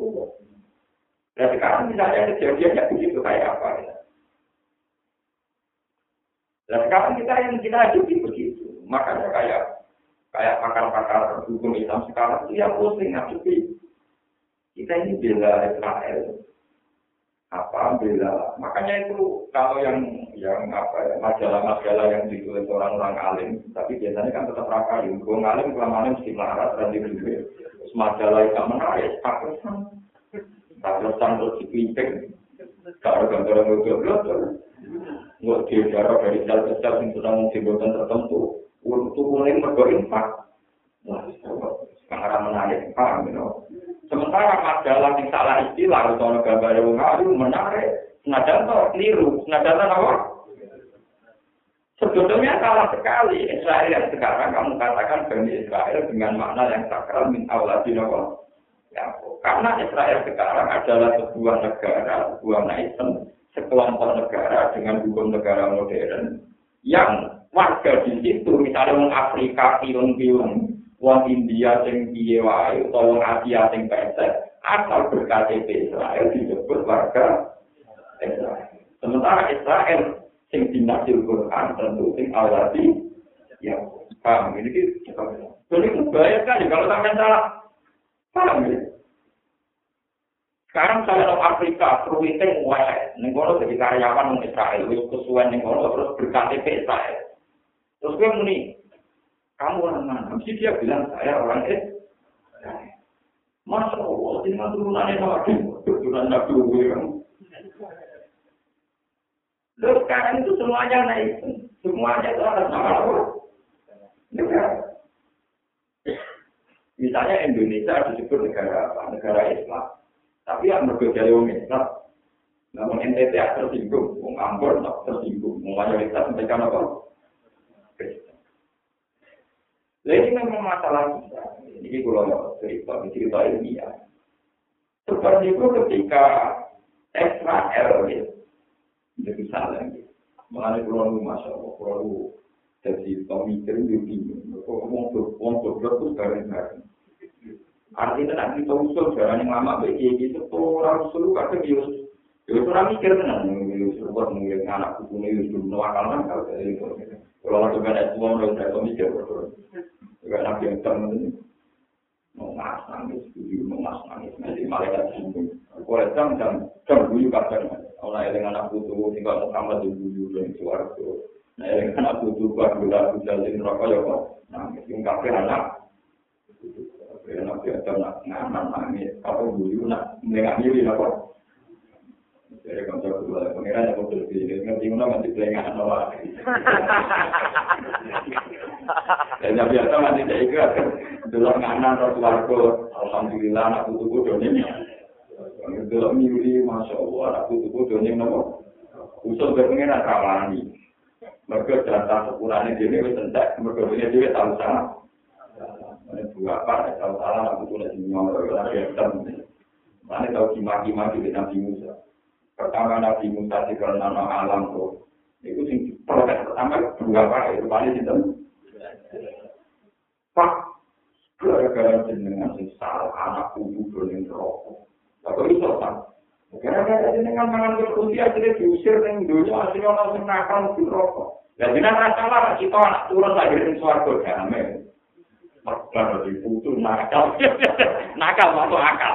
Dan sekarang misalnya kejadiannya begitu kayak apa ya? Dan sekarang kita yang kita hadapi begitu. Makanya kayak kayak pakar-pakar hukum Islam sekarang itu yang pusing ngadepi kita ini bela Israel apa? Bela makanya itu kalau yang yang apa ya majalah-majalah yang ditulis orang-orang alim tapi biasanya kan tetap rakyat gue ngalim kelamaan mesti melarat dan dibeli majalah yang menarik pakesan pakesan terus dipinting kalau gambar yang gue nggak dijarah dari sel ke sel yang sedang simbol tertentu. Untuk mulai berdoa Wah, sekarang menarik, paham, you know? Sementara majalah yang salah istilah, atau gambar yang ngaru, menarik. Senajan itu keliru. Senajan apa? Sebetulnya salah sekali. Israel sekarang kamu katakan Bani Israel dengan makna yang sakral min awladin apa? Ya, karena Israel sekarang adalah sebuah negara, sebuah nation, sekelompok negara dengan hukum negara modern yang warga di situ, misalnya orang Afrika, wong India sing piye wae utawa Asia sing pesek asal berKTP Israel disebut warga Israel. Sementara Israel sing dinasil Quran tentu sing awati ya. Paham ini kita jadi itu bahaya sekali kalau sampai salah. Paham ya sekarang saya orang Afrika perwiting wae ning kono jadi karyawan Israel wis kesuwen ning kono terus berKTP Israel. Terus gue muni kamu orang mana? Mesti dia bilang saya orang eh. Masya Allah, dengan turunannya Nabi, turunan Nabi kamu. Lalu sekarang itu semuanya naik, semuanya itu atas nama Allah. Negara. Misalnya Indonesia disebut negara apa? Negara Islam. Tapi yang berbeda dengan Islam. Namun NTT tersinggung, mau Ambon tersinggung, mau mayoritas mereka apa? Nah, ini memang masalah kita. Ini kalau cerita, cerita ya. Seperti itu ketika Israel ya, jadi salah ya. Mengenai pulau masya Allah, pulau jadi pemikir itu Kok ngomong tuh, ngomong tuh, terus bareng-bareng. Artinya nanti kita usul jalan yang lama baik gitu, tuh orang usul kadang ya Ya orang mikir tenan, ya buat mungkin anak ini ya nuakal kan kalau itu. Kalau orang juga ada semua orang udah mikir betul. Juga nabi yang temen mau ngas nangis, guyu mau ngas nangis, nanti malaikat singgung. Kalau jam jam jam guyu kadang, orang yang anak putu tinggal Muhammad di guyu dan suaraku. Nah yang anak putu buat gula jalin rokok ya kok nangis, yang kafe anak. Anak dia nak ngaman nangis, apa guyu nak menengah diri apa? Jadi kalau saya berdua, pengiran yang betul ini, ngerti mana masih pelengah nawa. Dan yang biasa masih saya ikut, dulu nganan Rasulullah, Alhamdulillah, anak putu bodoh ini. Dulu miuri, Masya Allah, anak putu ini, nopo. Usul berpengiran rawani. Mereka data sepulahnya dia ini tentak, mereka punya dia tahu sana. Ini dua apa, tahu salah, anak putu lagi nyolong, lagi hitam. Mana tahu kima-kima di Nabi Musa. pertama Nabi Musa di nama alam tuh itu sing protes pertama dua pak itu paling itu pak gara-gara jenengan sing salah anak kudu dolen rokok atau itu pak Gara-gara ini kan mangan kursi akhirnya diusir ning dunia akhirnya orang sing nakal mesti rokok. Dan jenengan ra salah kita anak turun lagi ning swarga damai. Baru diputu nakal. nakal masuk akal.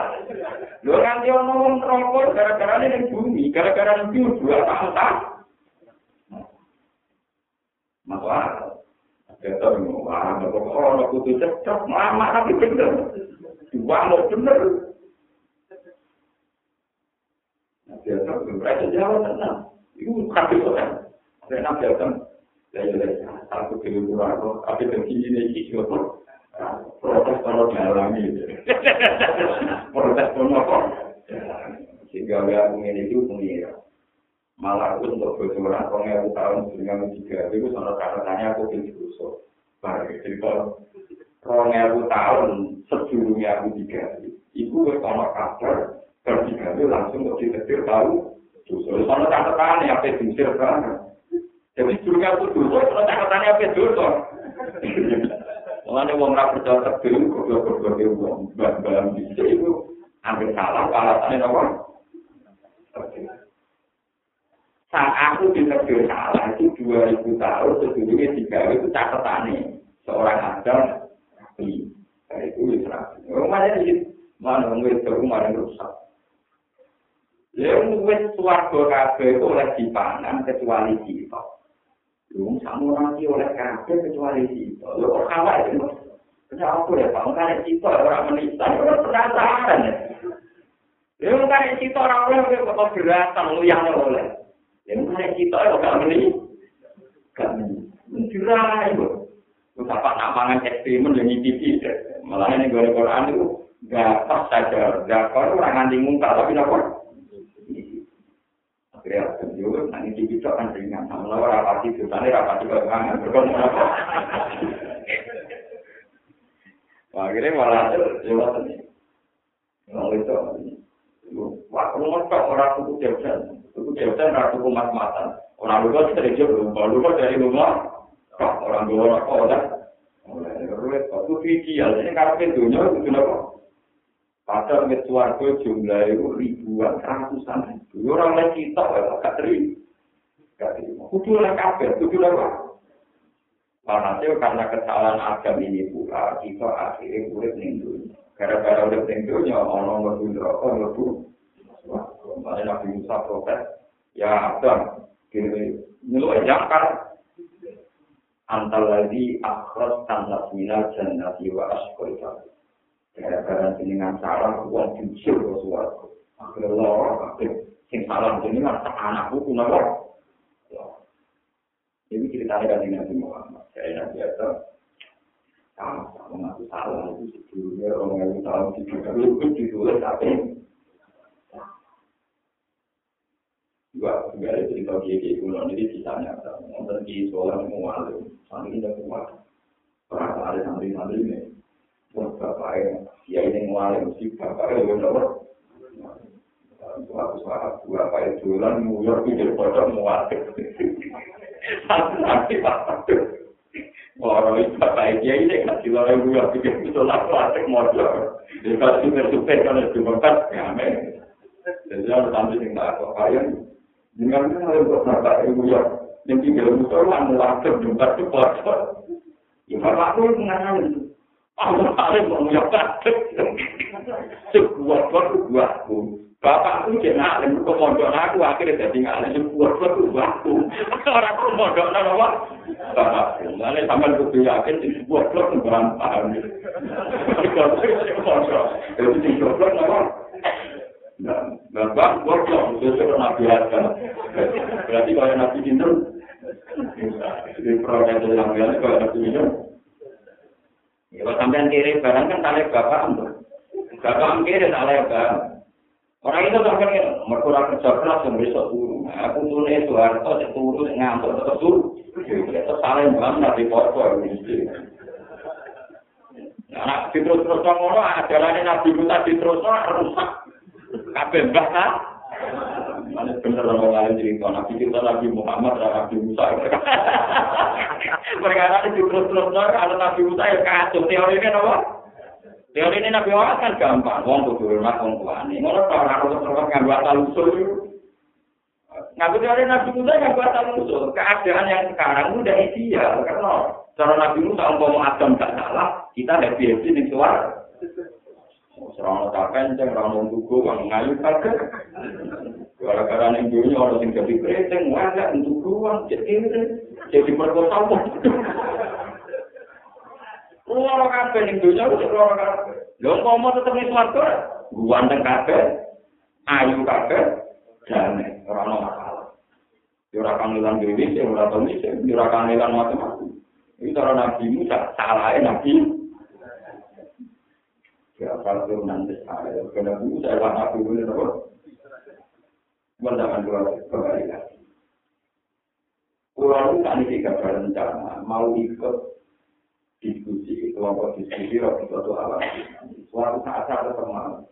Lho kan dia ngomong rokok gara-gara ning bumi, gara-gara ning dua tahun Masuk akal. Kita ngomong, kok orang kudu cocok, lama tapi bener. Dua mau bener. biasa berarti jawab tenang itu kaki kan? Saya nak jawab saya jadi satu kilo dua kilo tapi begini nih sih kilo protes kalau dialami protes pun apa? Sehingga dia ingin itu pengira malah untuk bocoran pengen tahun dengan tiga itu sama katanya aku pilih rusuh baru cerita rong tahun sebelumnya aku tiga itu sama kabar Ketika itu langsung kok ditetir tahu. Justru sana catatannya apa diusir kan. Jadi dunia itu dosa, sana catatannya apa dosa. Mulanya wong ra percaya tegel goblok-goblok e wong bal-balan bisa itu hampir salah alasannya apa? Saat aku ditegur salah itu 2000 tahun sebelumnya tiga itu catatannya seorang adam. Nah, itu Israel. Rumahnya di mana? Mana rumah yang rusak. Lalu wis swarga kabeh itu oleh dipangan kecuali kita. Lu samu nanti oleh kabeh kecuali kita. Lu kok kalah itu? Kenapa aku ya Pak? Karena kita orang menista, orang penasaran ya. Lalu karena kita orang oleh kok beratan lu yang oleh. Lalu karena kita ya gak meni, gak meni. Menjurai itu. Lu apa namangan ekstremen yang ngicipi. Malah ini Quran itu gak pas saja. Gak kau orang nganti muka tapi apa? akhirnya tunjuk nanti di bisa kan ringan sama lawan rapati dosanya rapati bagaimana berkomunikasi apa akhirnya malah lewat ini kalau itu waktu ngomong orang tuku jauhan tuku jauhan orang tuku mas-masan orang lupa kita lupa lupa dari rumah orang dua orang kok udah Waktu video, ini karena pintunya itu kenapa? Padahal mit suarga jumlah itu ribuan, ratusan ribu. Orang lain kita, ya, gak terima. Kudu lah kabel, kudu lah apa? Walhasil karena kesalahan agam ini pula, kita akhirnya urip ning dunia. Gara-gara urip ning dunia, orang mlebu neraka, Makanya Nabi Musa protes, ya Adam, kiri nyeluk jangkar. Antal lagi akhras tanah minal jannati wa asqal gara-gara jenengan salah uang jujur ke suatu akhirnya lor akhirnya sing salah jenengan anakku pun apa ini ceritanya dari Nabi Muhammad. Saya Nabi Adam sama sama ngaku salah itu sebelumnya orang yang di juga itu ditulis tapi juga ada cerita kiai kuno jadi kisahnya nonton di sekolah semua sampai tidak kuat pernah ada santri-santri ini pun bapaknya, ya ini mulai mesti bapaknya yang nomor. Suatu saat bapaknya jualan muyar pinggir pojok muatik. Nanti bapak Orang itu bapaknya dia ini kasih lorong muyar pinggir pojok muatik mojok. Dia kasih super-super kan itu berkat, ya men. Jadi harus ambil yang tak apa Dengan itu harus bapaknya muyar. Yang tinggal musuh lah muatik jumpa itu pojok. Ya bapaknya mengenal Allah mau nyokap. Sebuah buatku. Bapakku jenah alim ke pondok aku akhirnya jadi ngalim sebuah buatku. Orang ku pondok nang apa? Bapakku. Lalu sampai kudu yakin di sebuah blok berantakan. Jadi di sebuah blok apa? Bapak, blok itu nabi Adam. Berarti kalau nabi Hindu, di proses yang lain kalau nabi Hindu, Kalau sampean kiri barang kan tali bapak untuk. Bapak kiri tali barang. Orang itu tak kan mereka kerja keras yang besok turu. Aku turu itu harus cek turu ngantuk tetap turu. Itu saling banget di pokok Anak terus terus ngono ajaran Nabi Musa terus rusak. Kabeh mbah kan? Mana bener orang lain cerita Nabi kita Nabi Muhammad dan Nabi Musa. Mereka nanti terus terus ada Nabi Musa ya kacau teori ini apa? Teori ini Nabi Muhammad kan gampang, wong kudu hormat wong tuane. Ngono tok ora terus nganggo asal usul. Nganggo teori Nabi Musa nganggo asal usul. Keadaan yang sekarang udah ideal karena cara Nabi Musa umpama Adam gak salah, kita happy happy ning suara. Serang tak kenceng, orang mau tuku, orang ngayu kagak. Gara-gara ning dunia orang sing jadi kreteng, wajah untuk uang, jadi jadi perkosa. Loro kabeh ning donya wis loro kabeh. Lho umpama tetep ning swarga, ganteng kabeh, ayu kabeh, jane ora ono masalah. Yo ora tau misi, yo ora kangelan macam-macam. Iki cara Nabi Musa, salahe Nabi. Ya kalau nanti karena dulu saya lah Nabi Musa, apa? Mendapat dua. Pulau itu kan ini rencana, mau ikut diskusi, kelompok diskusi, waktu suatu alam. Suatu saat saya teman,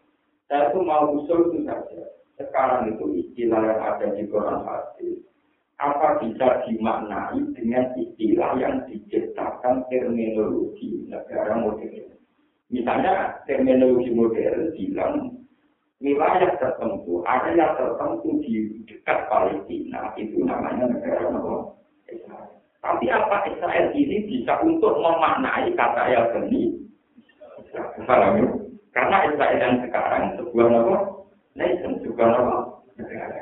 saya itu mau usul itu saja. Sekarang itu istilah yang ada di Quran hadis, apa bisa dimaknai dengan istilah yang diciptakan terminologi negara modern. Misalnya terminologi modern bilang wilayah tertentu, area tertentu di dekat Palestina itu namanya negara Israel. Tapi apa Israel ini bisa untuk memaknai kata Yahudi? Paham ya? Karena Israel yang sekarang sebuah nama nation, sebuah nama negara.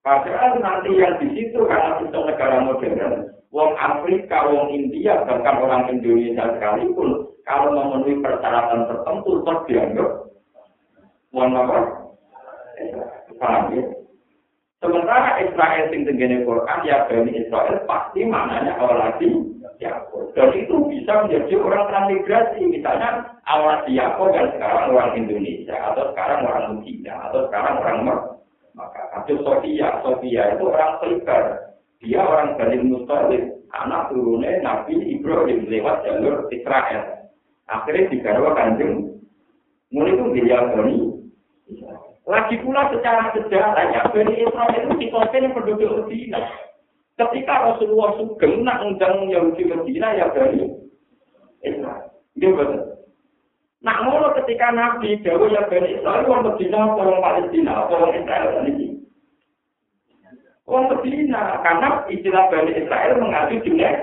Padahal nanti yang di situ karena itu negara modern, wong Afrika, wong India, bahkan orang Indonesia sekalipun, kalau memenuhi persyaratan tertentu, tetap dianggap wong apa? Paham ya? Sementara Israel sing tenggene Quran ya Bani Israel pasti maknanya lagi Yakob. Dan itu bisa menjadi orang transmigrasi. Misalnya awal Yakob dan sekarang orang Indonesia atau sekarang orang Cina atau sekarang orang Maka atau Sofia, Sofia itu orang Khaybar. Dia orang Bani Mustalib, anak turunnya Nabi Ibrahim lewat jalur Israel. Akhirnya digarwa kanjeng. Mulai itu dia Bani. Lagi pula secara sejarah ya Bani Israel itu dikosen penduduk Medina. Ketika Rasulullah Sugeng nak undang Yahudi Medina ya Bani Israel. Dia betul. Nak ngono ketika Nabi Jawa ya Bani Israel orang Medina orang Palestina orang Israel ini. Orang Medina karena istilah Bani Israel mengacu jenis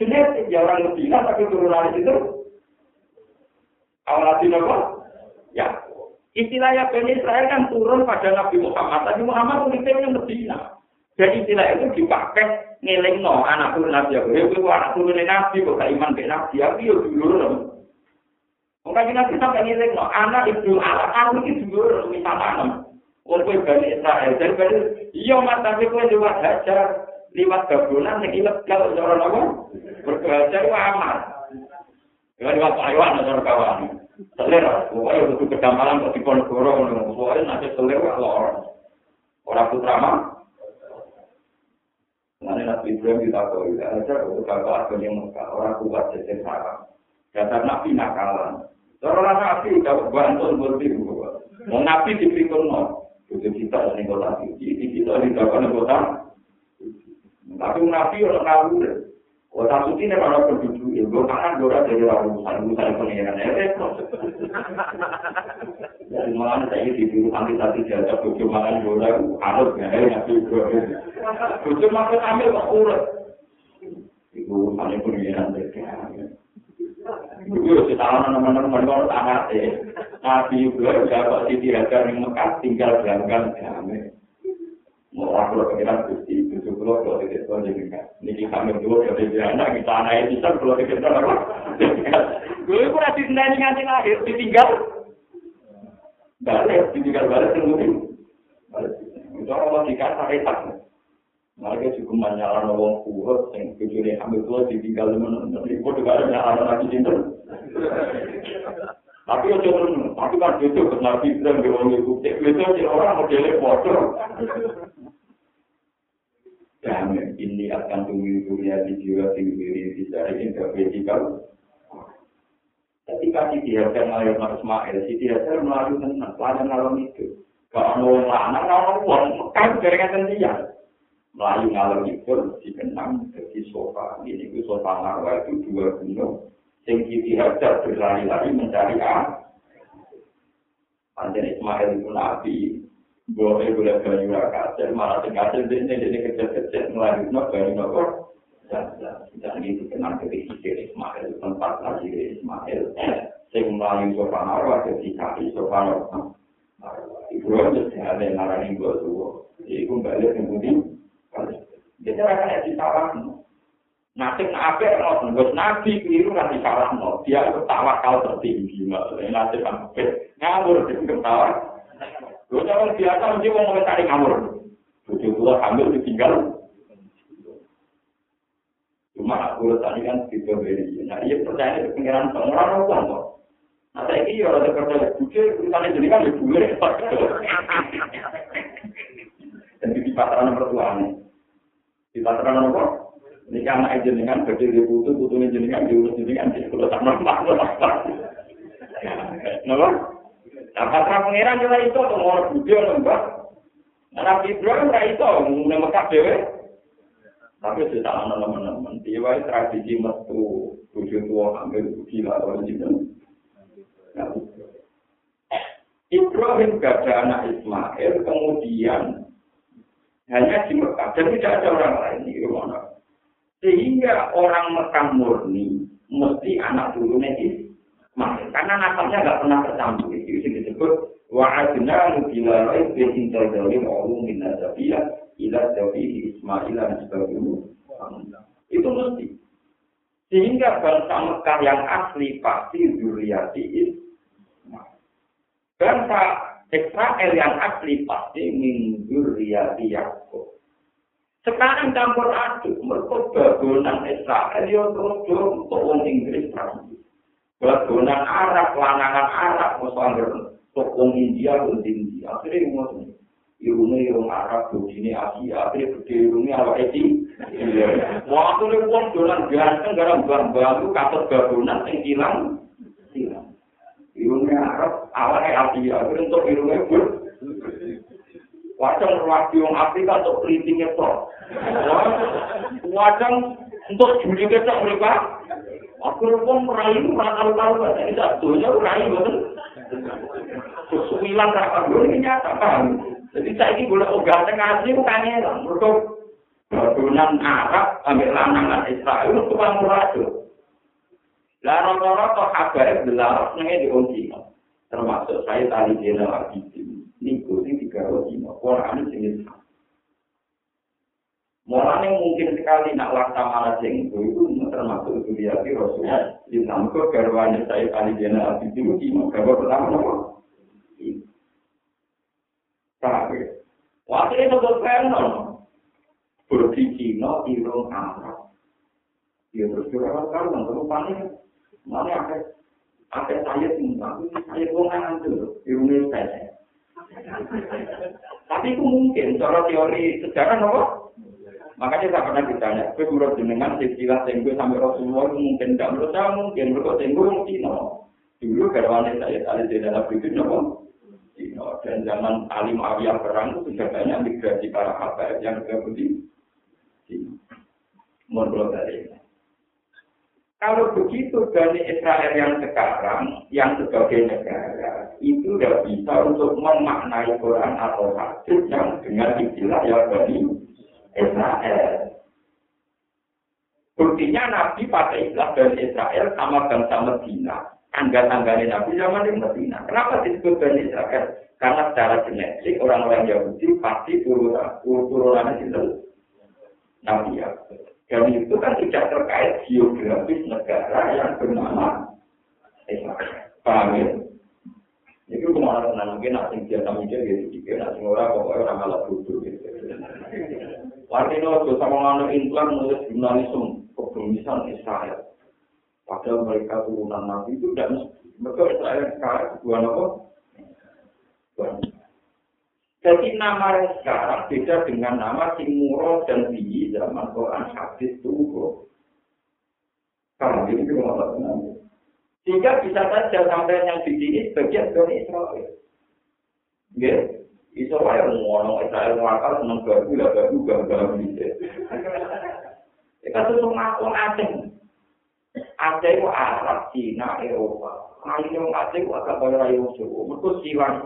jenis ya orang Medina tapi turunan itu awal apa? Ya, Istilahnya Bani Israel kan turun pada Nabi Muhammad. Nabi Muhammad yang Medina. Jadi istilah itu dipakai ngiling no anak turun Nabi Abu. Ya itu anak turun Nabi kok iman ke Nabi Abu ya dulu Mungkin Nabi sampai ngiling no anak ibu anak aku itu dulu misalnya. Walaupun Bani Israel dan Bani iya mas tapi kue lewat hajar lewat gabulan yang ilegal orang apa berhajar amat. Lewat Taiwan atau kawan. selir pokoknya butuh kedamalan kok di Ponegoro pokoknya nanti selir kalau orang putra mah Nanti Nabi Ibrahim kita tahu, ya aja untuk kalau ada yang Mekah, orang kuat jadi sarang. Dasar Nabi nakalan. Orang Nabi udah bantu berarti Mau Nabi dipikir no, itu kita ini kota suci, kita di dalam kota. Tapi Nabi orang ngawur, Kota suci ini kalau penduduk ya, gue makan gue dari urusan urusan pengiran ya, Jadi malah saya di dulu ambil satu jasa bujuk makan gue harus ya, ya gue. Bujuk makan ambil kok urut. Itu urusan pengiran ya. Gue setahun teman-teman kalau tak ya. Nabi juga dapat di tiraga yang Mekah tinggal berangkat ya. Mau aku pengiran gusti itu kalau kalau tidak tahu jadi kan. Ini kami dua kalau dia anak kita anak itu kan kalau kita tahu apa. Gue itu nanti nanti nanti lahir ditinggal. Balik ditinggal balik tunggu. Itu orang logika sampai tak. Mereka juga menyalahkan orang kuat yang kecuali ambil tua ditinggal teman. Tapi itu juga ada nyalahkan lagi cinta. Tapi ya jangan, tapi kan itu benar bisa nggak mau ngikutin. Itu orang modelnya foto. Kami ini akan tunggu dunia di jiwa tinggi di dari vertikal. Ketika Siti Hajar melalui Mas Ismail, Siti Hajar melalui tenang, pelajaran alam itu. Kalau mau lanang, kalau uang, kan jaringan dia. Melayu ngalor itu dikenang jadi sofa. Ini itu sofa narwa itu dua gunung. Sing Siti Hajar berlari-lari mencari A. Panjen Ismail itu Nabi, boleh boleh banyu kasir, malah sing kasir ini jadi kecil-kecil melanjutkan banyu nopo. Dan itu kenal ke Ismail, tempat lagi Ismail. Sing melayu sopan arwah, jadi kaki sopan arwah. Ibu aja ada yang ngarani gue tuh, jadi gue balik yang putih. Jadi rasanya disalahkan. Nanti nabi ngoten, Gus Nabi keliru nanti salah no. Dia itu tawakal tertinggi maksudnya nanti sampai ngawur di ketawa. Gue jangan biasa mesti mau ngomong ngawur. Tujuh bulan hamil ditinggal. Cuma aku tadi kan gitu beri. Nah iya percaya itu pengiran pengiran orang kok. Nah saya ini orang yang percaya bukti urusan jadi kan lebih boleh. Dan di pasaran pertuanya. Di pasaran apa? Ini kan anak jenengan bagi di putu, putunya jenengan diurus jenengan di sama makhluk apa. Napa? Nah, patra pangeran juga itu tuh mau budi lembah. Nah, Nabi Ibrahim ra itu ngene Mekah dhewe. Tapi sudah ana teman-teman, dia tradisi metu bojo tua ambil gila orang jeneng. Ibrahim gak ada anak Ismail, kemudian hanya di Mekah, dan tidak ada orang lain di rumah Sehingga orang Mekah murni mesti anak turunnya Ismail. Karena nasalnya nggak pernah tercampur. Itu disebut wa'adna nubila lain besin terjadi ma'ulu min nazabiya ila jawi Ismail dan sebagainya. Itu mesti. Sehingga bangsa Mekah yang asli pasti zuriati Ismail. Bangsa Israel yang asli pasti min zuriati. Sekarang campur aduk, mereka bagonan Israel, ya terus untuk Inggris. Bagonan Arab, lanangan Arab, misalnya untuk orang India, orang India. Akhirnya ngomong, irungnya irung Arab, ini Asia, akhirnya gede irungnya apa Eti. Waktu itu orang dolan ganteng, gara bang-bang, katut bagonan, yang hilang, hilang. Irungnya Arab, awalnya Asia, akhirnya untuk irungnya Wajang ruwadi wong Afrika untuk pelintingnya toh. Wajang untuk juli ketok mereka. Aku pun merayu, kan. Ini satunya merayu, betul. Kesuwilan tak ini nyata, paham? Jadi saya ini boleh obat tengah asli, bukan ya. Mereka badunan Arab, ambil lanangan Israel, itu kan muradu. Lah rata-rata kabar belar, nengnya diunci. Termasuk saya tadi jenderal Abidin. niku sing digawe dina Quran sing Mulane mungkin sekali nak laksamana sing itu termasuk itu dia di Rasulullah di samko garwane saya kali jena api itu di kabar pertama nopo. Tapi waktu itu berperan berbicara irung Arab. Dia terus berapa kali nggak panik. Mana apa? Apa saya tinggal? Saya pengen tuh irungnya saya. Tapi itu mungkin, cara teori sejarah nopo. Makanya saya pernah ditanya, gue menurut jenengan istilah tenggu sampai Rasulullah mungkin tidak menurut saya mungkin menurut tenggu mungkin no. Dulu garwane saya tadi di dalam itu nopo. Dan zaman Ali Muawiyah perang itu sudah banyak migrasi para habaib yang ke Budi. Menurut dari Kalau begitu dari Israel yang sekarang, yang sebagai negara, itu tidak bisa untuk memaknai Quran atau hadis yang dengan istilah yang dari Israel. Buktinya Nabi pakai istilah dari Israel sama bangsa Medina. Tangga-tangganya Nabi zaman di Medina. Kenapa disebut dari Israel? Karena secara genetik orang-orang Yahudi pasti turunan itu Nabi ya. Dan itu kan tidak terkait geografis negara yang bernama Israel. Paham ya? Itu ke mana senang mungkin nak sing biasa mikir gitu, jika nak sing ora pokoknya orang malah gitu. Artinya itu sama nganu implan nulis jurnalisme kebumisan Israel. Padahal mereka turunan Nabi itu dan mereka Israel sekarang dua nopo. Jadi nama sekarang beda dengan nama Timuro dan Tinggi zaman Quran hadis Tuhu. Karena ini juga masalah Sehingga bisa saja sampai yang di sini sebagian dari Israel. Ya, Israel ngomong Israel ngakal seneng baru lah baru gambar bisa. Kita tuh orang asing. Aceh itu Arab, Cina, Eropa. Kali yang Aceh itu agak kaya rayu Jawa. Mereka silang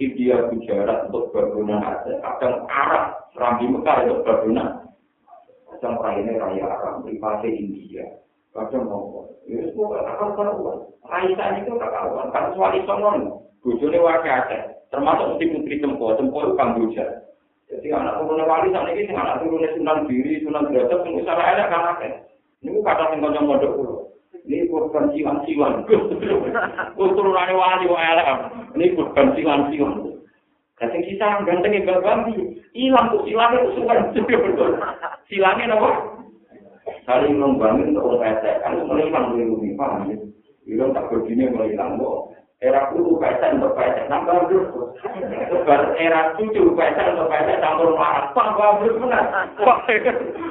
India, Gujarat untuk bangunan Aceh. Kadang Arab, Rambi Mekar untuk bangunan. Kadang raya raya Arab, privasi India. Kadang mau. Ya, semua akan karuan. Raisa itu tak karuan. Kan suali songon. Bujone wakil Aceh. Termasuk mesti putri Tempo. Tempo itu Kamboja. Jadi anak turunnya wali saat ini, anak turunnya sunan diri, sunan derajat, mungkin salah enak kan akeh. Ini kata sing kanca mondok kulo. Ini korban siwan-siwan. Turunane wali wae elek. Ini korban siwan-siwan. Kasih kita ganteng yang ganti, hilang tuh silangnya tuh suka Silangnya apa? Saling membangun untuk orang pesek, kan mulai hilang dari bumi, paham ya? Hilang tak mulai hilang kok. Era kudu pesek untuk pesek, nambah terus. Sebar era cucu pesek untuk pesek, campur marah, tambah terus benar.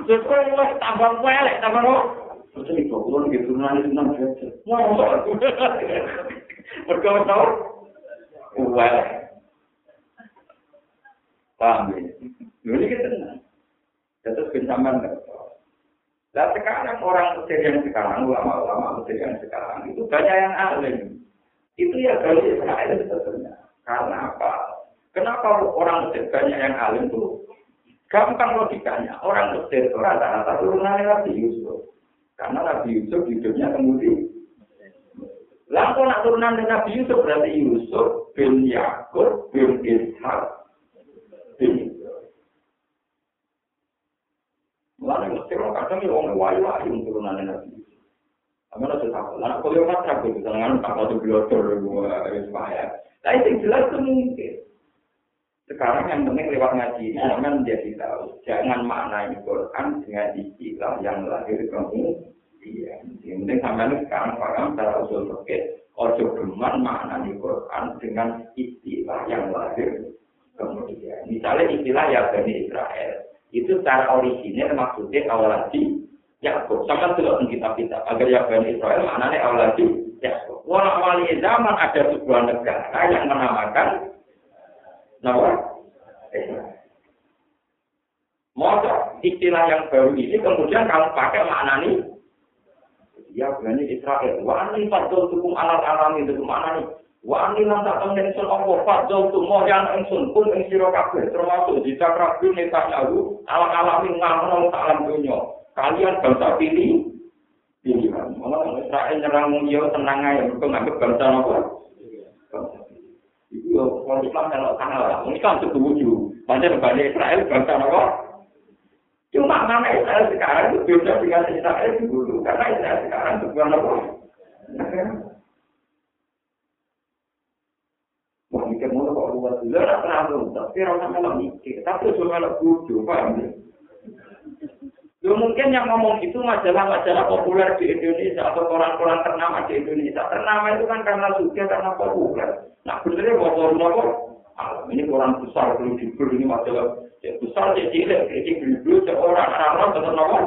Terus kok tambah pelek, tambah kok. Terus ini kok kulon gitu, nani senang pesek. Mau, berkau tahu? Pelek. Paham ya? Ini kita tenang. Terus bencaman Nah sekarang orang Mesir yang sekarang, ulama-ulama Mesir yang sekarang, itu banyak yang alim. Itu ya kalau Israel sebetulnya. Karena apa? Kenapa orang Mesir banyak yang alim itu? Gampang logikanya. Orang Mesir itu rata-rata turunan Nabi Yusuf. Karena Nabi Yusuf hidupnya kemudian. Lalu nak turunan Nabi Yusuf berarti Yusuf bin Yakub bin Ishak Mulane mesti ora kadang yo wong wayu-wayu turunane nabi. Amana tetap, lan kok yo matra kok dengan tak ada biotor wis bahaya. Lah itu jelas itu mungkin. Sekarang yang penting lewat ngaji, jangan jadi tahu. Jangan maknai Quran dengan istilah yang lahir kamu. Iya, yang penting sampai sekarang paham secara usul fikih. Ojo geman maknai Quran dengan istilah yang lahir kemudian. Misalnya istilah ya Bani Israel. Itu secara original maksudnya awal lagi Yakub. Sama dulu di kitab kita. Agar ya Bani Israel maknanya awal lagi Yakub. Walau wali zaman ada sebuah negara yang menamakan nama Masa istilah yang baru ini kemudian kamu pakai maknani ya Bani Israel. Wah ini fadol tukum alat alam itu mana nih? Wa ani lan tak temen ingsun apa fadzal tu moyan ingsun pun ing sira kabeh termasuk jika rabi neta nyawu ala-alami ngamono salam dunya. Kalian bangsa pilih pilihan. Malah Israel nyerang yo tenang ae mergo nganggep bangsa napa? Iku yo wong Islam kalau kanal, wong Islam setuju. Pancen Bani Israel bangsa napa? Cuma nama Israel sekarang itu beda dengan Israel dulu, karena Israel sekarang juga napa? mikir ngono kok luwes. Lha ora pernah tapi ora usah melok mikir. Tapi ojo melok bojo, paham? Yo mungkin yang ngomong itu majalah-majalah populer di Indonesia atau koran-koran ternama di Indonesia. Ternama itu kan karena suka karena populer. Nah benernya bawa nopo. Ini koran besar, kalau jubur ini majalah ya, besar, ya cilik, kecil, beribu, seorang orang-orang tetap nopo.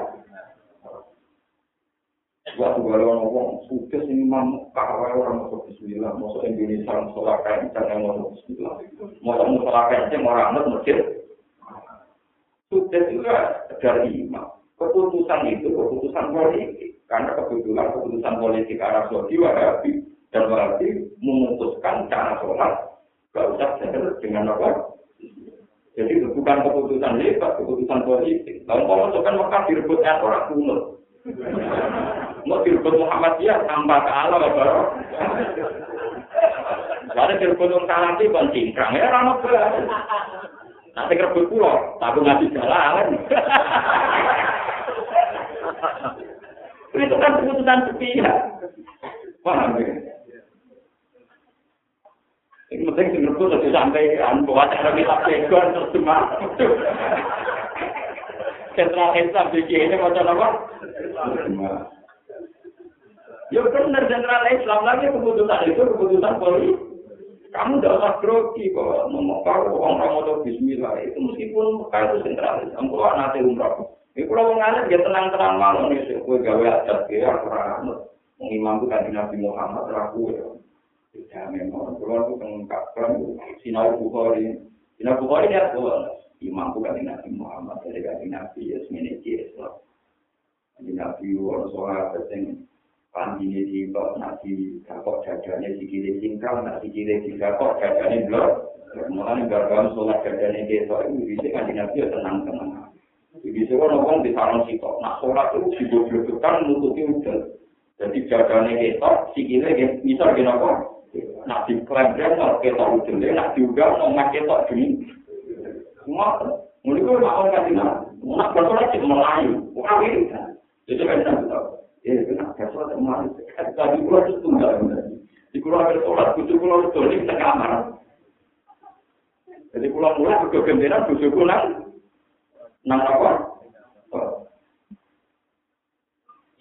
Waktu kalau ngomong, sudah sini mam, kawai orang masuk bismillah, masuk Indonesia, musola kain, jangan masuk bismillah. Masuk musola kain, jangan orang anak masjid. Sudah juga dari imam. Keputusan itu keputusan politik. Karena kebetulan keputusan politik arah Saudi Wahabi dan Wahabi memutuskan cara sholat. Gak usah seher dengan apa? Jadi bukan keputusan lebat, keputusan politik. Kalau kan Mekah direbut orang kuno. Mau direbut Muhammadiyah tanpa kalah baru. Ada direbut orang kalanti bukan cingkrang ya ramah Nanti kerebut pulau, tapi ngasih jalan. Itu kan keputusan sepihak. Paham ya? Ini penting direbut nanti sampai buat cara kita pegon terus cuma. Sentral Islam di ini macam apa? Ya benar sentral Islam lagi keputusan itu keputusan politik. Kamu tidak usah grogi kok ngomong kau orang mau Bismillah itu meskipun kalau sentral Islam kalau nanti umroh. Ini kalau mengalir dia tenang-tenang malu nih kue gawe adat ya kurang mengimam kan Nabi Muhammad ragu ya. Ya memang kalau aku mengungkapkan sinau bukhari, sinau bukhari dia tuh imam bukan Nabi Muhammad dari Nabi Nabi ya semini Islam. Nabi Nabi orang sholat yang Pandine di kok nasi kakok jajane sikile singkang, nasi sikile di kakok jajane blok. Mulane garwan sholat jajane ketok itu bisa kan nabi ya tenang-tenang. Jadi sekarang orang di sarang sitok, nah sholat itu digoblokkan nututi udah. Jadi jajane ketok, sikile bisa gini apa? Nah di klaim dia ketok udah, nah juga ngomong ketok gini. Semua, mulai gue mau kasih nama, nak bersolat itu melayu, wah ini kan. Jadi kan tahu. Eh, kenapa sholat kemarin? Tadi gua itu tunggal. Di kulo ada sholat, butuh kulo itu di kamar. Jadi kulo mulai ke gembira, butuh kulo nang apa?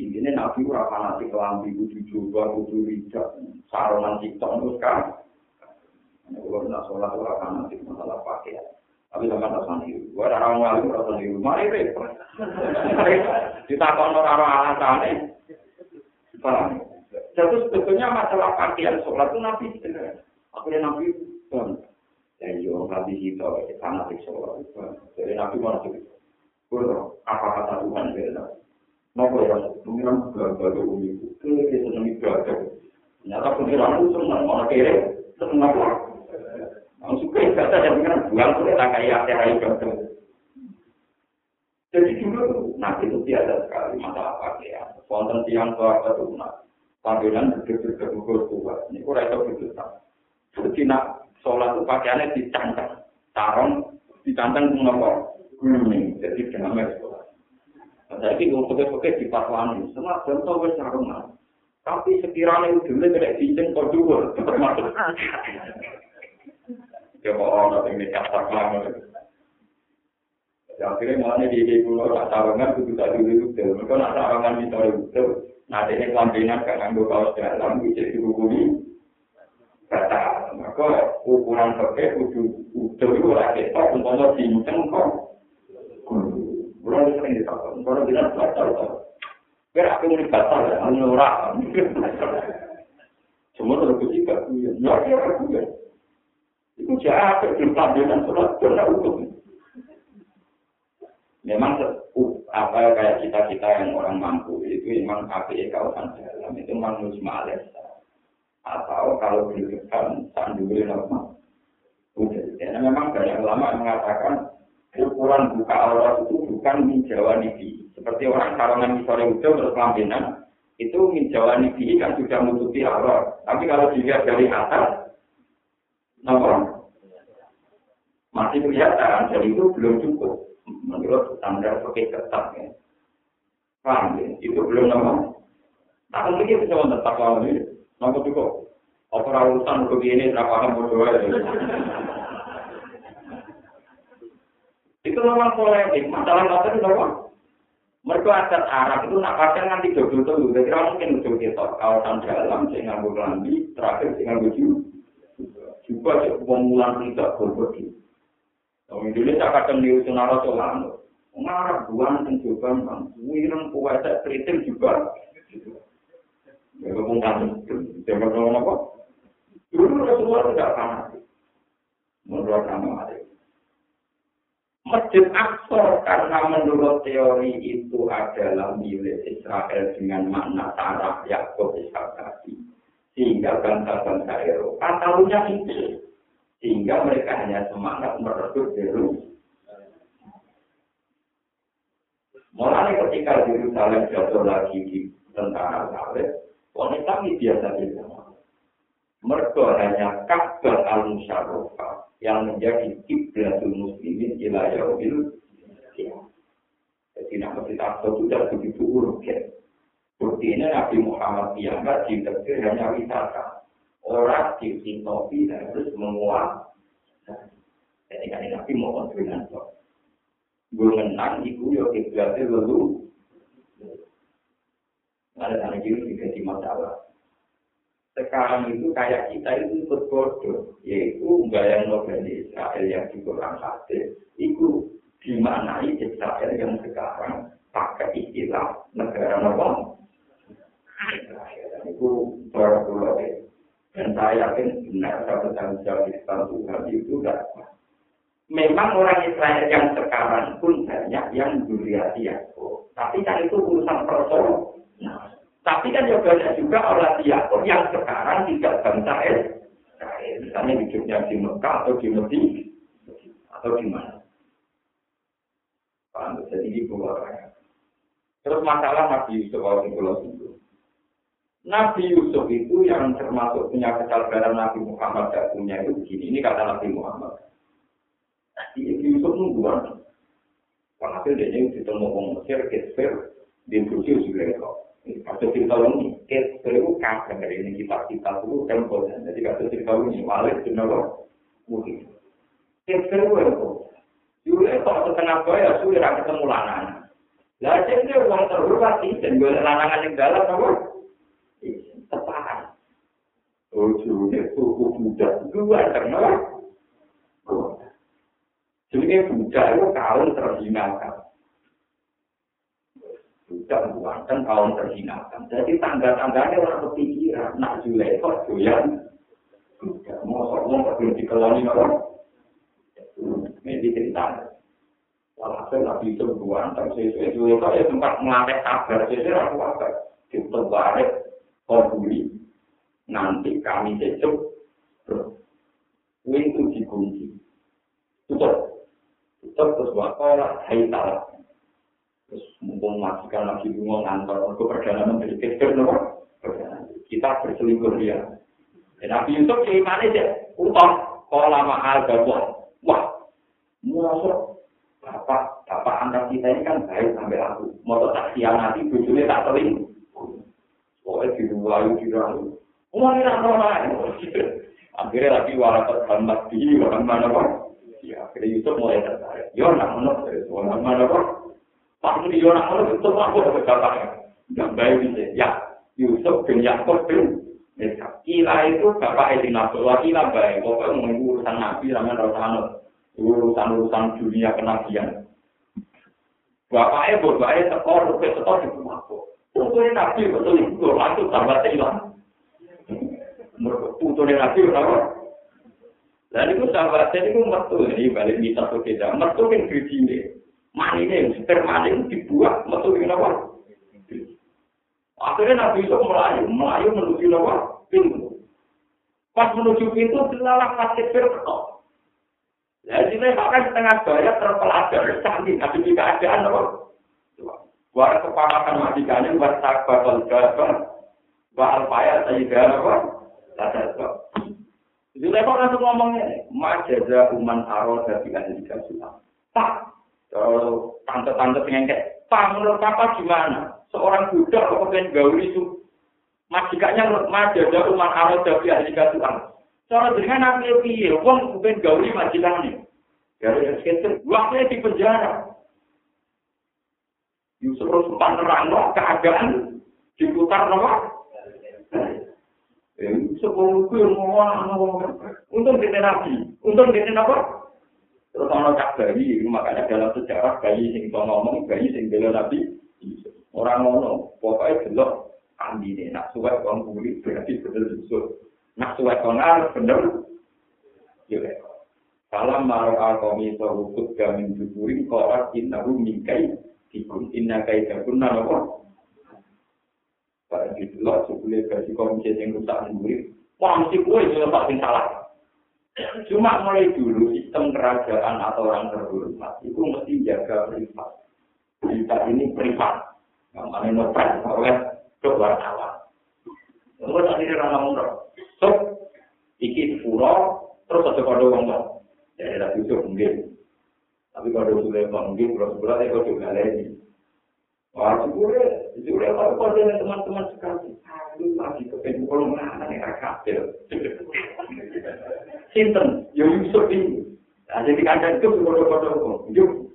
Ini nabi ora fanatik kelambi kudu juga kudu rijak saronan tiktok terus kan. Kulo nak sholat ora fanatik masalah pakaian. Tapi sama tak sendiri. Gua ada orang ngalim ora sendiri. Mari repot. Ditakon ora alasannya. Paham? Jadi sebetulnya masalah pakaian sholat itu Nabi sebenarnya. Akhirnya Nabi bang. Ya iya, Nabi itu fanatik sholat. Jadi Nabi mana Kurang, apa kata Tuhan beda? Nopo ya, pengiran baru umi itu, kita senang ibadah. Ternyata pengiran itu senang, mana kere, senang apa? Langsung ke ibadah, dan pengiran buang, kita tak kayak akhirnya ibadah. Jadi dulu nabi itu tiada sekali masalah pakaian. Wonten tiang keluarga itu nak panggilan berdiri berdiri tua. Ini kurang itu begitu. Jadi nak sholat itu pakaiannya dicantang, tarong dicantang mengapa gulung. Jadi jangan sholat. Jadi kalau pakai-pakai di patuan ini, semua contoh wes sarungan. Tapi sekiranya itu dulu tidak cincin kau dua, termasuk. Ya kok orang ini kasar banget. akhirnya mulanya di ide pulau tak sarangan kudu tak dulu itu mereka nak sarangan di sore itu nanti ini kelampinan kan anggo kaos dalam bisa dihubungi kata maka ukuran pakai kudu udah itu lah kita umpama cincang kok Bulan sering ditakut, kalau bilang batal. Biar aku mau batal ya, anu ora. Semua ada ketika, ya, ya, ya, Itu jahat, belum tampilan sholat, benar hukum. memang apa kayak kita kita yang orang mampu itu memang KPI kawasan dalam itu manusia males atau kalau berdekatan sandul normal udah karena memang banyak ulama mengatakan ukuran buka aurat itu bukan minjawa nibi seperti orang karangan misalnya udah berkelampinan itu minjawa nibi kan sudah menutupi aurat tapi kalau dilihat dari atas nomor masih kelihatan jadi itu belum cukup menurut standar pakai ketat ya. Paham ya? Itu belum nama. Nah, mungkin bisa kalau ini. Nama cukup. Apa urusan begini, tak paham. Itu memang polemik. Masalah kata itu apa? Mereka Arab itu nak pakai nanti double tuh. Jadi mungkin udah kita kawasan dalam, saya nganggu kelambi, terakhir saya nganggu juga. Juga pemulang tidak berbagi. Wong Indonesia kadang niru sunara solan. Ngarap buan sing juga kan. Wireng puasa kritik juga. Ya kok kan jangan ngomong apa? Dulu Rasulullah tidak fanatik. Menurut kamu ada. Masjid Aqsa karena menurut teori itu adalah milik Israel dengan makna taraf Yakub Ishak. Sehingga bangsa-bangsa Eropa tahunya itu. sehingga mereka hanya semangat merebut Yerusalem. Mulai ketika Yerusalem jatuh lagi di tentara Saleh, wanita ini biasa biasa. Mereka hanya Ka'bah al-Musharrafah yang menjadi kiblatul muslimin ila yaumil Jadi nama kita sudah begitu urgen. Ini Nabi Muhammad dianggap di hanya wisata. orang disintopi dan harus menguat. Jadi kan nabi mau kok. Gue menang ibu yo kiblatnya lalu. Ada tanda jiru juga di masalah. Sekarang itu kayak kita itu ikut bodoh, yaitu yang Nobel Israel yang di Quran hadis, itu dimanai Israel yang sekarang pakai istilah negara Nobel. Itu baru pulau Dan saya yakin benar kalau tanggung jawab Islam Tuhan itu tidak Memang orang Israel yang sekarang pun banyak yang duriati Yakub. Tapi kan itu urusan personal. Nah, Tapi kan ya banyak juga orang diakon yang sekarang tidak bangsa Israel. Misalnya hidupnya di Mekah atau di Mesir atau di mana. Paham? Jadi di Terus masalah Nabi Yusuf kalau itu. Nabi Yusuf itu yang termasuk punya kesadaran Nabi Muhammad tidak punya itu begini. Ini kata Nabi Muhammad. Nabi Yusuf nungguan. Walhasil dia ini ditemu orang Mesir, Kesper, di Bursi Zulekho. Kasus cerita ini, Kesper itu kakak dari ini kitab-kitab itu tempel. Jadi kasus cerita ini, Walid bin Nabi mungkin. Kesper itu apa? Zulekho setengah bayar, sudah ketemu lanang. Lah jadi orang terhormat sih, dan gue lanangan yang dalam apa? Tepat. Ujungnya suku budak dua karena jadi budak itu kaum terhinakan. Budak buatan kaum terhinakan. Jadi tanda-tandanya orang berpikiran, nak julai kok doyan. Budak mau ngomong perlu dikeloni orang. Ini cerita. Walhasil Nabi itu buatan, sesuai itu ya tempat mengatek kabar, sesuai aku apa? Kita balik, konduli, nanti kami cecuk, pintu dikunci. Tutup. Tutup terus wakola hai talak. Terus mumpung majikan lagi bunga ngantor, ke perdana menteri kecil nopo. Kita berselingkuh dia. Dan Nabi Yusuf kayak mana sih? Utang. Kola mahal gabung. Wah, masuk. Bapak, bapak anak kita ini kan baik sampai aku. Mau tak nanti bujurnya tak teling. Pokoknya di rumah di rumah. Umar ini orang Akhirnya lagi warakat hambat di mana kok. Ya, akhirnya Yusuf mulai tertarik. Yo, nak menurut dari mana kok? Pas ini yo nak menurut itu aku dapat bapaknya. Gak baik bisa. Ya, Yusuf bin Yaakub bin Meshach. Kila itu bapak Edi Nabi. Wah, kila baik. Pokoknya menunggu urusan Nabi sama Rasulullah. Urusan-urusan dunia kenabian. Bapaknya, bapaknya tekor, tekor, tekor di rumahku. Putune Nabi betul itu langsung tambah hilang. Putune Nabi kenapa? Dan itu sahabat saya itu metu ini balik di satu kita. Metu yang biji ini, sperma ini dibuat. Metu yang apa? Akhirnya Nabi Yusuf melayu. Melayu menuju apa? Pintu. Pas menuju pintu, dilalah kasih berketok. Jadi saya bahkan setengah bayar terpelajar. Canggih. Nabi juga keadaan apa? War kepanakan majikannya, war sakbar, war jabar, war payah, saya apa? Tata Jadi kok langsung ngomongnya, majaza uman aro dari ahli kasulah. Pak, kalau tante-tante pengen kayak, Pak, menurut Papa gimana? Seorang budak kok pengen gauli itu, majikannya majaza uman aro dari ahli kasulah. Soalnya dengan nabi piye, wong pengen gauli majikannya. Dari sekitar, waktunya di penjara. Yusuf harus nerang keadaan diputar nomor. Sepuluh yang ngomong, untung dia nabi, untung dia apa? Terus orang cak bayi, makanya dalam sejarah bayi sing ngomong, bayi sing bela nabi, orang ngomong, pokoknya belok andi nih, nak suwet orang buli berarti bener susu, nak suwet orang bener, ya. Salam marah alkomi terhubung gamin juburi, korat innahu mingkai, ikun inna kai kunna apa? Barang di delok sebule versi komisi yang rusak sendiri. Wah, mesti kue yang paling salah. Cuma mulai dulu sistem kerajaan atau orang terhormat itu mesti jaga privat. Berita ini privat. Yang mana nopet oleh ke wartawan. Terus tadi dia orang ngomong, so, iki pura, terus ada kode ngomong. Jadi ada itu mungkin. Tapi kalau sudah mungkin, terus berarti kode juga lagi. Wah, sebenarnya, sebenarnya kalau kau dengan teman-teman sekali, aku lagi kepengen kalau mana nih kafir. Sinten, yo Yusuf ini. Nah, jadi kadang itu bodoh-bodoh, yuk.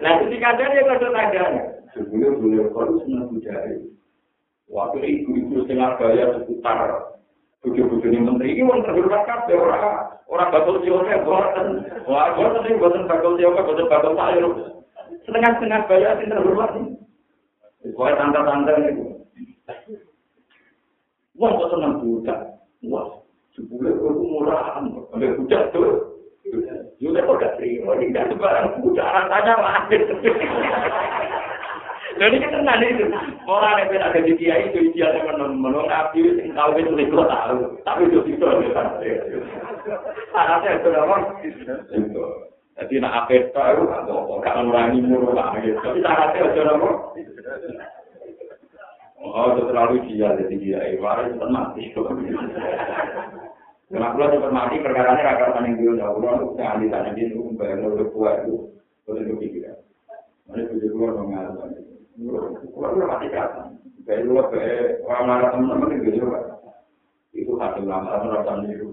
Nah, jadi kadang dia kode tandanya. Sebenarnya beliau kalau senang budaya. Waktu ibu-ibu setengah bayar seputar bujuk-bujuk ini menteri ini orang terhormat kabeh orang orang bakal siapa buatan wah buatan ini buatan bakal siapa buatan bakal sayur setengah-setengah bayar sing terhormat ini. Pokoknya tante-tante itu. Wah, kok senang budak. Wah, sebulan itu murahan. Ada budak tuh. Juga kok gak terima. Ini gak sebarang budak. Rasanya lahir. Jadi kita nanti itu orang yang ada di kiai itu idealnya menurut nabi yang tahu itu tahu, tapi itu itu Anaknya itu apa? Itu. Jadi nak akhir tahu ngurangi mulu lah gitu. Tapi syaratnya itu apa? Oh, itu terlalu dia jadi kiai. Wah, itu mati. Kenapa lo cepat mati perkara ini rakyat paling dulu ya Allah untuk jangan ditanya dia itu bayar lo udah kuat itu betul itu pikiran. Mana tujuh keluar mengalami. Keluar mati kata. Bayar lo ke orang lain teman-teman itu juga. Itu hati lama merasa itu.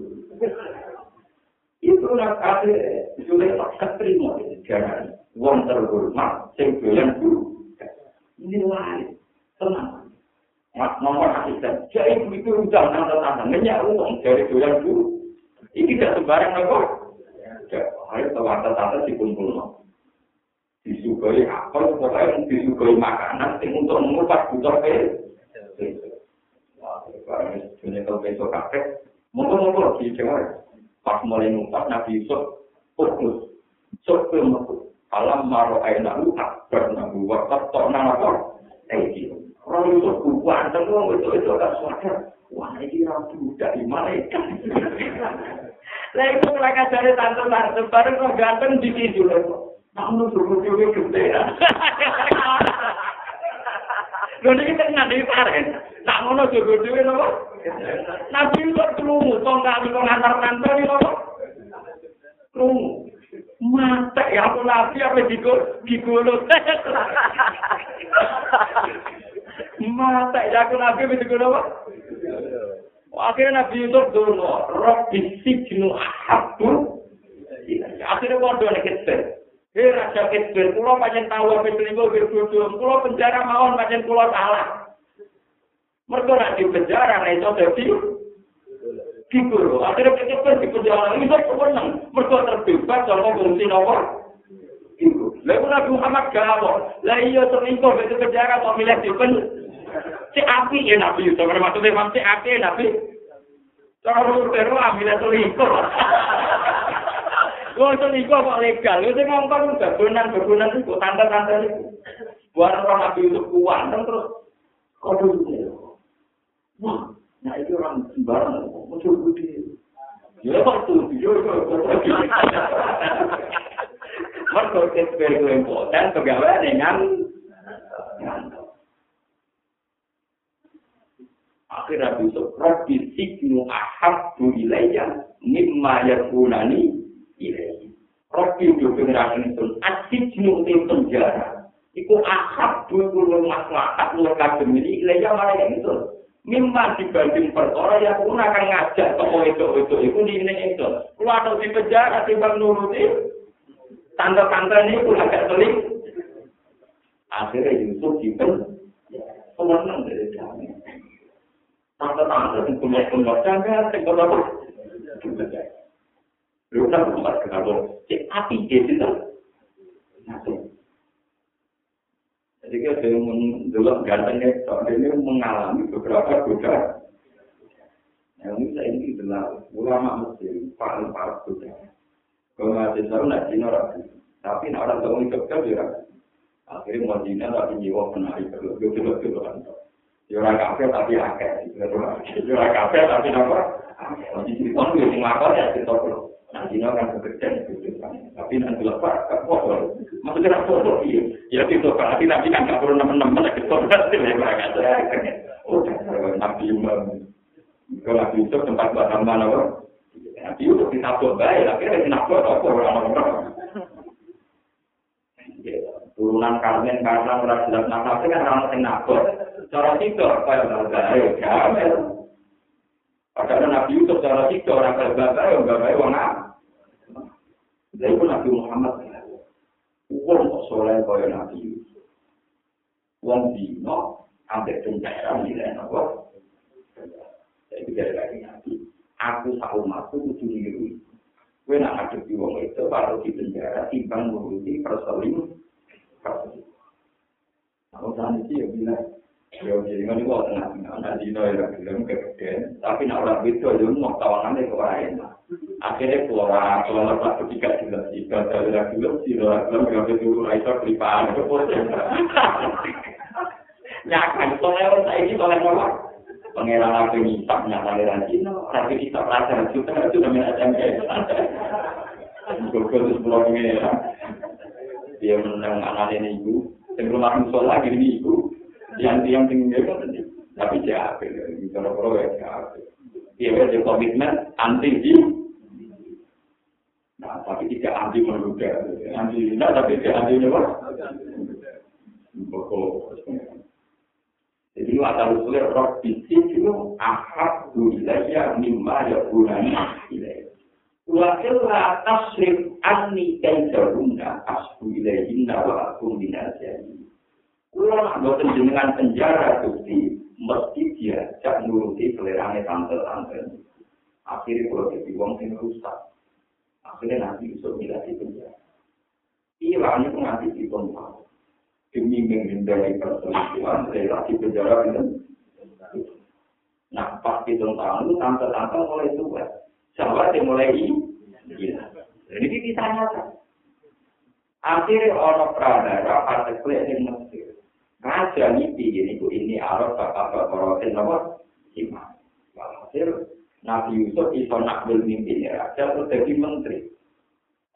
Itu nak ada sudah tak terima jangan. Wong terhormat, sing doyan. Ini lain, tenang. Mak nomor asisten. Jadi itu udah nang tetangga nanya uang dari doyan dulu. Ini tidak sembarang apa. Ayo tawar-tawar dikumpul no. Disukai apel, pokoknya disukai makanan, yang untuk mengupas butuh ke. Wah, kalau punya kalau besok kakek, monggo-monggo di Jawa. Pas mulai ngupas Nabi Yusuf, fokus. Sok ke Alam maro aina lu akbar nabu wakaf tok nang apa? Eh, Orang itu bukan, tapi orang itu itu agak sadar. Wah, ini orang budak di malaikat. Lah itu mereka cari tante-tante, bareng kok ganteng di situ. Namun suruh juga gede ya. Lho iki tenan iki paren. Ngono jogo dhewe napa? Nabi kok krungu tong kali kok ngantar-ngantar iki napa? Krungu. Mata ya aku nabi apa digo digolo. Mata ya aku nabi itu kenapa? Akhirnya Nabi Yusuf dulu, roh bisiknu ahabu. Akhirnya waduh nih kita. Hei raja kita, pulau macam tahu apa selingkuh berbodoh, pulau penjara mawon macam pulau salah. Mereka nanti penjara, nah itu jadi Kibur, akhirnya kita di penjara ini saya kewenang, mereka terbebas sama fungsi nomor. Lalu Nabi Muhammad galau, lah iya selingkuh itu penjara mau milih di Si api ya Nabi Yusuf, maksudnya Imam si api ya Nabi. Cara menurut Teru ambilnya selingkuh. Gue selingkuh kok legal, itu ngomong bebunan bebunan itu, tanda tanda itu. Buat orang Nabi Yusuf kuat, terus itu. Nah itu orang sembarang, muncul budi. Ya waktu video itu, Mereka kesper gue impoten, pegawai dengan akhirnya besok Rabbi siknu ahabbu ilayya mimma yakunani ilayya. Rabbi itu generasi itu asiknu di penjara. Itu ahabbu kulo maslahat kulo kagem ini ilayya malah yang itu mimma dibanding perkara yang pun akan ngajak toko itu itu itu di ini itu kalau ada di penjara timbang nuruti. Tante-tante ini pun agak seling akhirnya Yusuf dipen. Pemenang dari kami. Tante-tante yang punya-punya jangan tinggal apa. Lu kan tempat kenapa? Cek api gitu kan. Jadi kita dulu gantengnya, soalnya ini mengalami beberapa godaan. Yang ini saya ini adalah ulama muslim, paling parah godaan. Kalau nggak tahu nak Cina rapi, tapi nak orang tahu itu kan dia Akhirnya mau Cina tapi jiwa menarik, lu dulu dulu kan. Yora kafe tapi akeh. Yora kafe tapi apa? Nanti cerita nih yang ngakon ya cerita Nanti kan bekerja Tapi nanti lepas gak foto. Maksudnya gak foto iya. Ya itu berarti nanti kan gak perlu nemen-nemen lagi foto berarti ya mereka ada. Oh, nabi imam. Kalau nabi itu tempat buat mana apa? Nabi itu buat baik, tapi kita buat apa orang-orang. turunan karmen karena ora jelas nafas kan ora sing nabot cara situ kaya bae gamel padahal nabi Yusuf cara situ ora kaya bae ora bae wong Lha iku Nabi Muhammad wong kok soleh kaya Nabi Yusuf. Wong dino ambek penjara nilai apa? Jadi dari lagi Nabi, aku tahu masuk kudu niru. Kowe nak ngadepi wong itu baru di penjara timbang nguruti perselingkuhan Kalau saat itu ya bilang, ya jadi kan itu tengah-tengah, nanti itu ya bilang kegedean, tapi nak orang itu aja mau tawangan itu lain. Akhirnya keluar, keluar pas ketiga jelas, jika saya bilang jelas, sih orang bilang gak betul, itu kelipaan, itu Nyakan, soalnya saya ini soalnya apa? Pengeran apa nyisak, nyata aliran Cina, rapi kita rasa, juga itu namanya SMK. Google itu sepuluh pengeran. Dia menang anak ini ibu, yang rumah musola gini ibu, yang yang tinggi kan tapi siapa? Kalau pro ya siapa? Dia ada komitmen anti di Nah, tapi tidak anti menggoda. Anti zina, tapi tidak anti apa? Pokok. Jadi asal usulnya roh bisi itu wilayah mimma ya bulani wilayah. Wa illa tasrif anni kaidahunna asbu ilaihinna wa akum minasyahi. Kulo nak boten jenengan penjara bukti mesti diajak nuruti selerane tante-tante. Akhirnya kalau jadi wong sing rusak, akhirnya nanti bisa tidak di penjara. Ilangnya nanti di penjara. Demi menghindari perselingkuhan, relasi penjara itu. Nah, pas di tahun itu tante-tante mulai tua. Siapa yang mulai ini? Jadi ditanya Akhirnya orang pradara partai kulit yang Mesir. Raja ngipi ini bu ini arah bapak bapak apa? Iman. Walhasil Nabi Yusuf iso nak memimpin raja itu jadi menteri.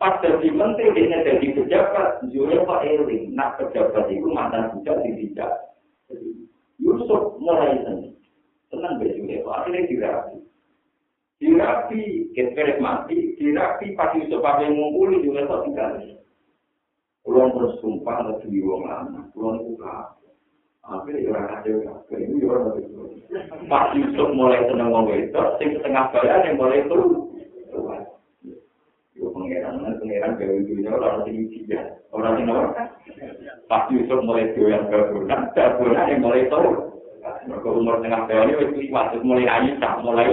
Pas jadi menteri dia jadi pejabat, Julia Pak Eling, nak pejabat itu mantan budak tidak. Yusuf mulai senang, senang baju itu akhirnya dirapi. Dirapi, keperet mati, dirapi pas Yusuf apa yang ngumpuli juga tinggal. Kulon terus sumpah lebih wong lama, kulon buka. Akhirnya orang ada yang ini orang ada Pak Yusuf mulai seneng wong itu, sing setengah badan yang mulai itu. Yo pangeran, pangeran gawe dunia orang sing iki Orang sing ora. Pak Yusuf mulai doyan gabunan, gabunan yang mulai itu. Mereka umur tengah badan itu masuk mulai ayu, mulai.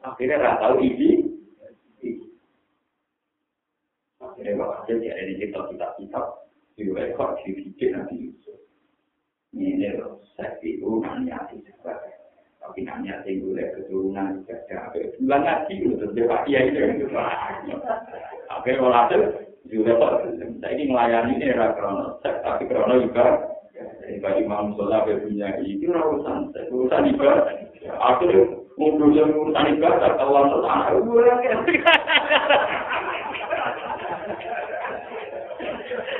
Akhirnya rata ini, Akhirnya bapak hasil dia ada di kitab-kitab juga kok dipikir nanti Yusuf. Ini loh, saya itu nanya di sebagai tapi nanya sih gue keturunan tidak ada bulan untuk dia pak iya itu itu apa yang hasil juga kok saya ini melayani ini era krono tapi krono juga dari bagi imam sholat punya itu urusan urusan ibadah akhirnya ngumpul urusan ibadah kalau untuk anak gue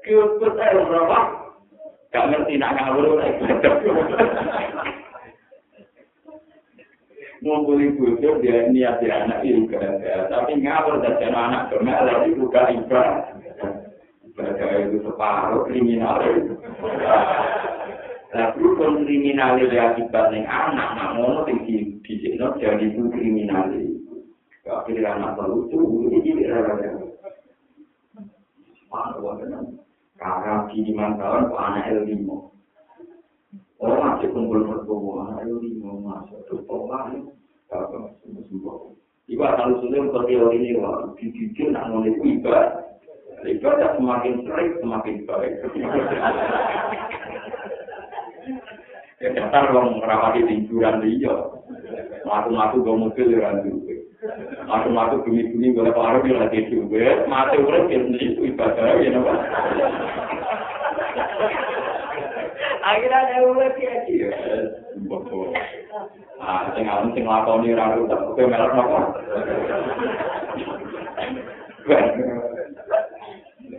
Keput air berapa? Gak ngerti nak ngawur Ngumpuli bujur dia niat dia anak juga, tapi ngawur dan anak kemana lagi buka ibadah. Ibadah itu separuh kriminal itu. Lah rukun kriminal itu akibat yang anak, nak ngono di sini jadi itu kriminal itu. Akhirnya anak lucu, ini jadi rara-rara. Karena di tahun, kok anak el limo. Orang masih kumpul berkumpul, anak el limo masuk ke sekolah, kalau sembuh sembuh. Ibu asal usulnya untuk teori ini, wah, jujur nak mulai ibadah. Ibadah semakin sering, semakin baik. Ya dasar orang merawati tiduran dia. Matu-matu gue mobil ya randu. Matu-matu bumi-bumi gue paruh ya lagi juga. Mati urut ya itu ibadah ya nama. Akhirnya urut ya dia. Ah, sing alam sing lakoni randu tak kowe melok napa?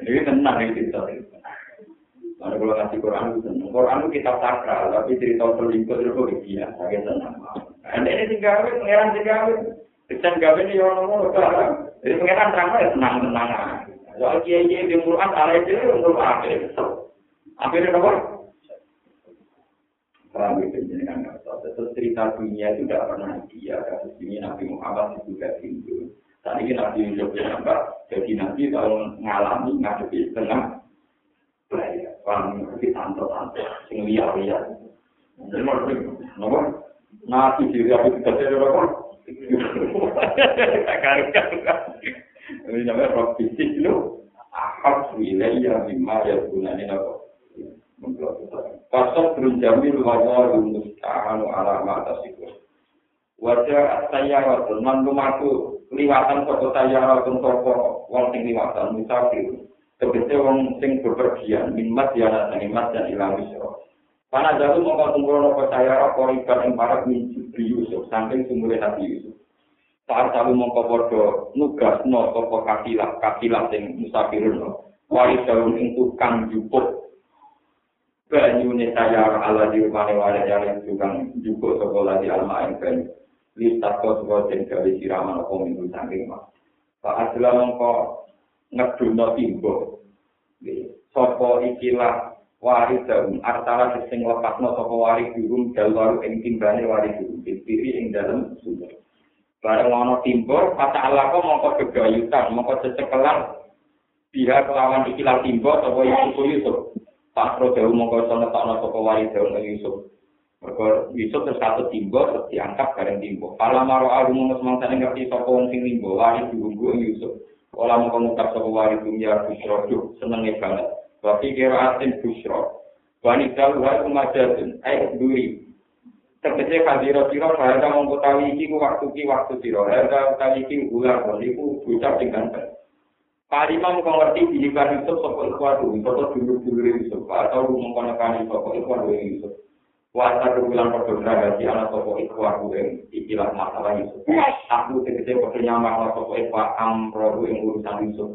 Ini tenang ini cerita. Ada kalau ngasih Quran itu senang. Quran kitab sakral, tapi cerita selingkuh itu kok biasa, senang. Anda ini tinggal, pengeran tinggal. Kita gawe ini orang ngomong sekarang. Jadi pengeran terang ya senang senang. Soal kiai kiai di Quran salah itu untuk apa? Akhirnya apa? Paham itu jadi kan Terus cerita dunia itu tidak pernah dia kasus ini Nabi Muhammad itu juga tinggal. Tadi ini Nabi Yusuf ya, Jadi Nabi kalau ngalami ngadepi tengah, Paham iki tante-tante sing liya-liya. Nomor nomor nabi diri aku tidak ada. Kakak-kakak. Ini namanya roh fisik lu. Ahab wilayah lima ya gunanya apa. Pasal berjamil wawa musta'anu alamat asikur. Wajah saya man lumaku liwatan toko saya toko wong sing liwatan musafir. Tegese wong sing bepergian minmat ya nang minmat dan ilang isro. Pana jalu mongko tunggu apa saya apa ikan yang para minci Yusuf saking sumule Nabi Yusuf. Saat jalu mongko padha nugas no toko kakilah kakilah sing musafirun. Wali daun ing tukang jupuk banyune saya ala di rumah wali yang tukang jupuk sekolah di alma yang banyu. listat kau sebuah dan dari siraman apa minggu saking mas. Pak adalah mengko ngeduno timbo. Sopo ikilah waris daun artara sing lepasno sopo waris durung jalur ing timbane waris durung dipiri ing dalam sumber. Bareng ono timbo, kata Allah kok mongko gegayutan, mongko cecekelan pihak kelawan ikilah timbo sopo Yusuf Yusuf. Pak Pro Dawu mongko sono takno sopo waris daun Yusuf. Mereka Yusuf terus satu timbo, terus diangkat bareng timbo. Kalau maro aku mau semangsa ngerti sopo wong sing timbo, wari diunggu Yusuf. Kalau mau mengucap sopo wari dunia busro, yuk senengnya banget. Tapi kira asin busro. Wanita luar kumajatun, eh duri. Tegese kadiro siro, harga mengkutawi iki ku waktu ki waktu siro. Harga utawi iki ular, iku ucap dengan baik. Palima muka ngerti dihikar Yusuf sopo ikhwatu, sopo dulu-dulu Yusuf. Atau mengkonekani sopo ikhwatu Yusuf. Wasa kebulan perdona gaji anak toko ikhwah gue ikilah masalah Yusuf. Aku tegese pekerja masalah toko ikhwah amrohu yang urusan Yusuf.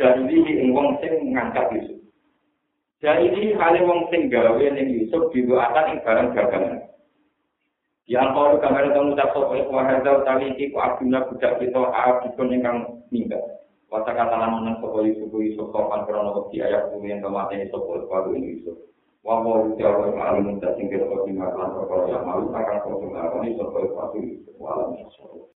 Jadi ini wong sing ngangkat Yusuf. Jadi ini kali wong sing gawe ning Yusuf didoakan ing barang dagangan. Yang kalau kamera kamu tak toko ikhwah hadal tali iki ku abduna budak kita abdun ingkang minggat. Wasa kata lamunan toko Yusuf Yusuf sopan kronologi ayat bumi yang kematian toko ikhwah Yusuf. Wawa uti Allah yang alim dan tinggal bagi makan perkara yang malu akan kau dengar ini sebagai pasti walau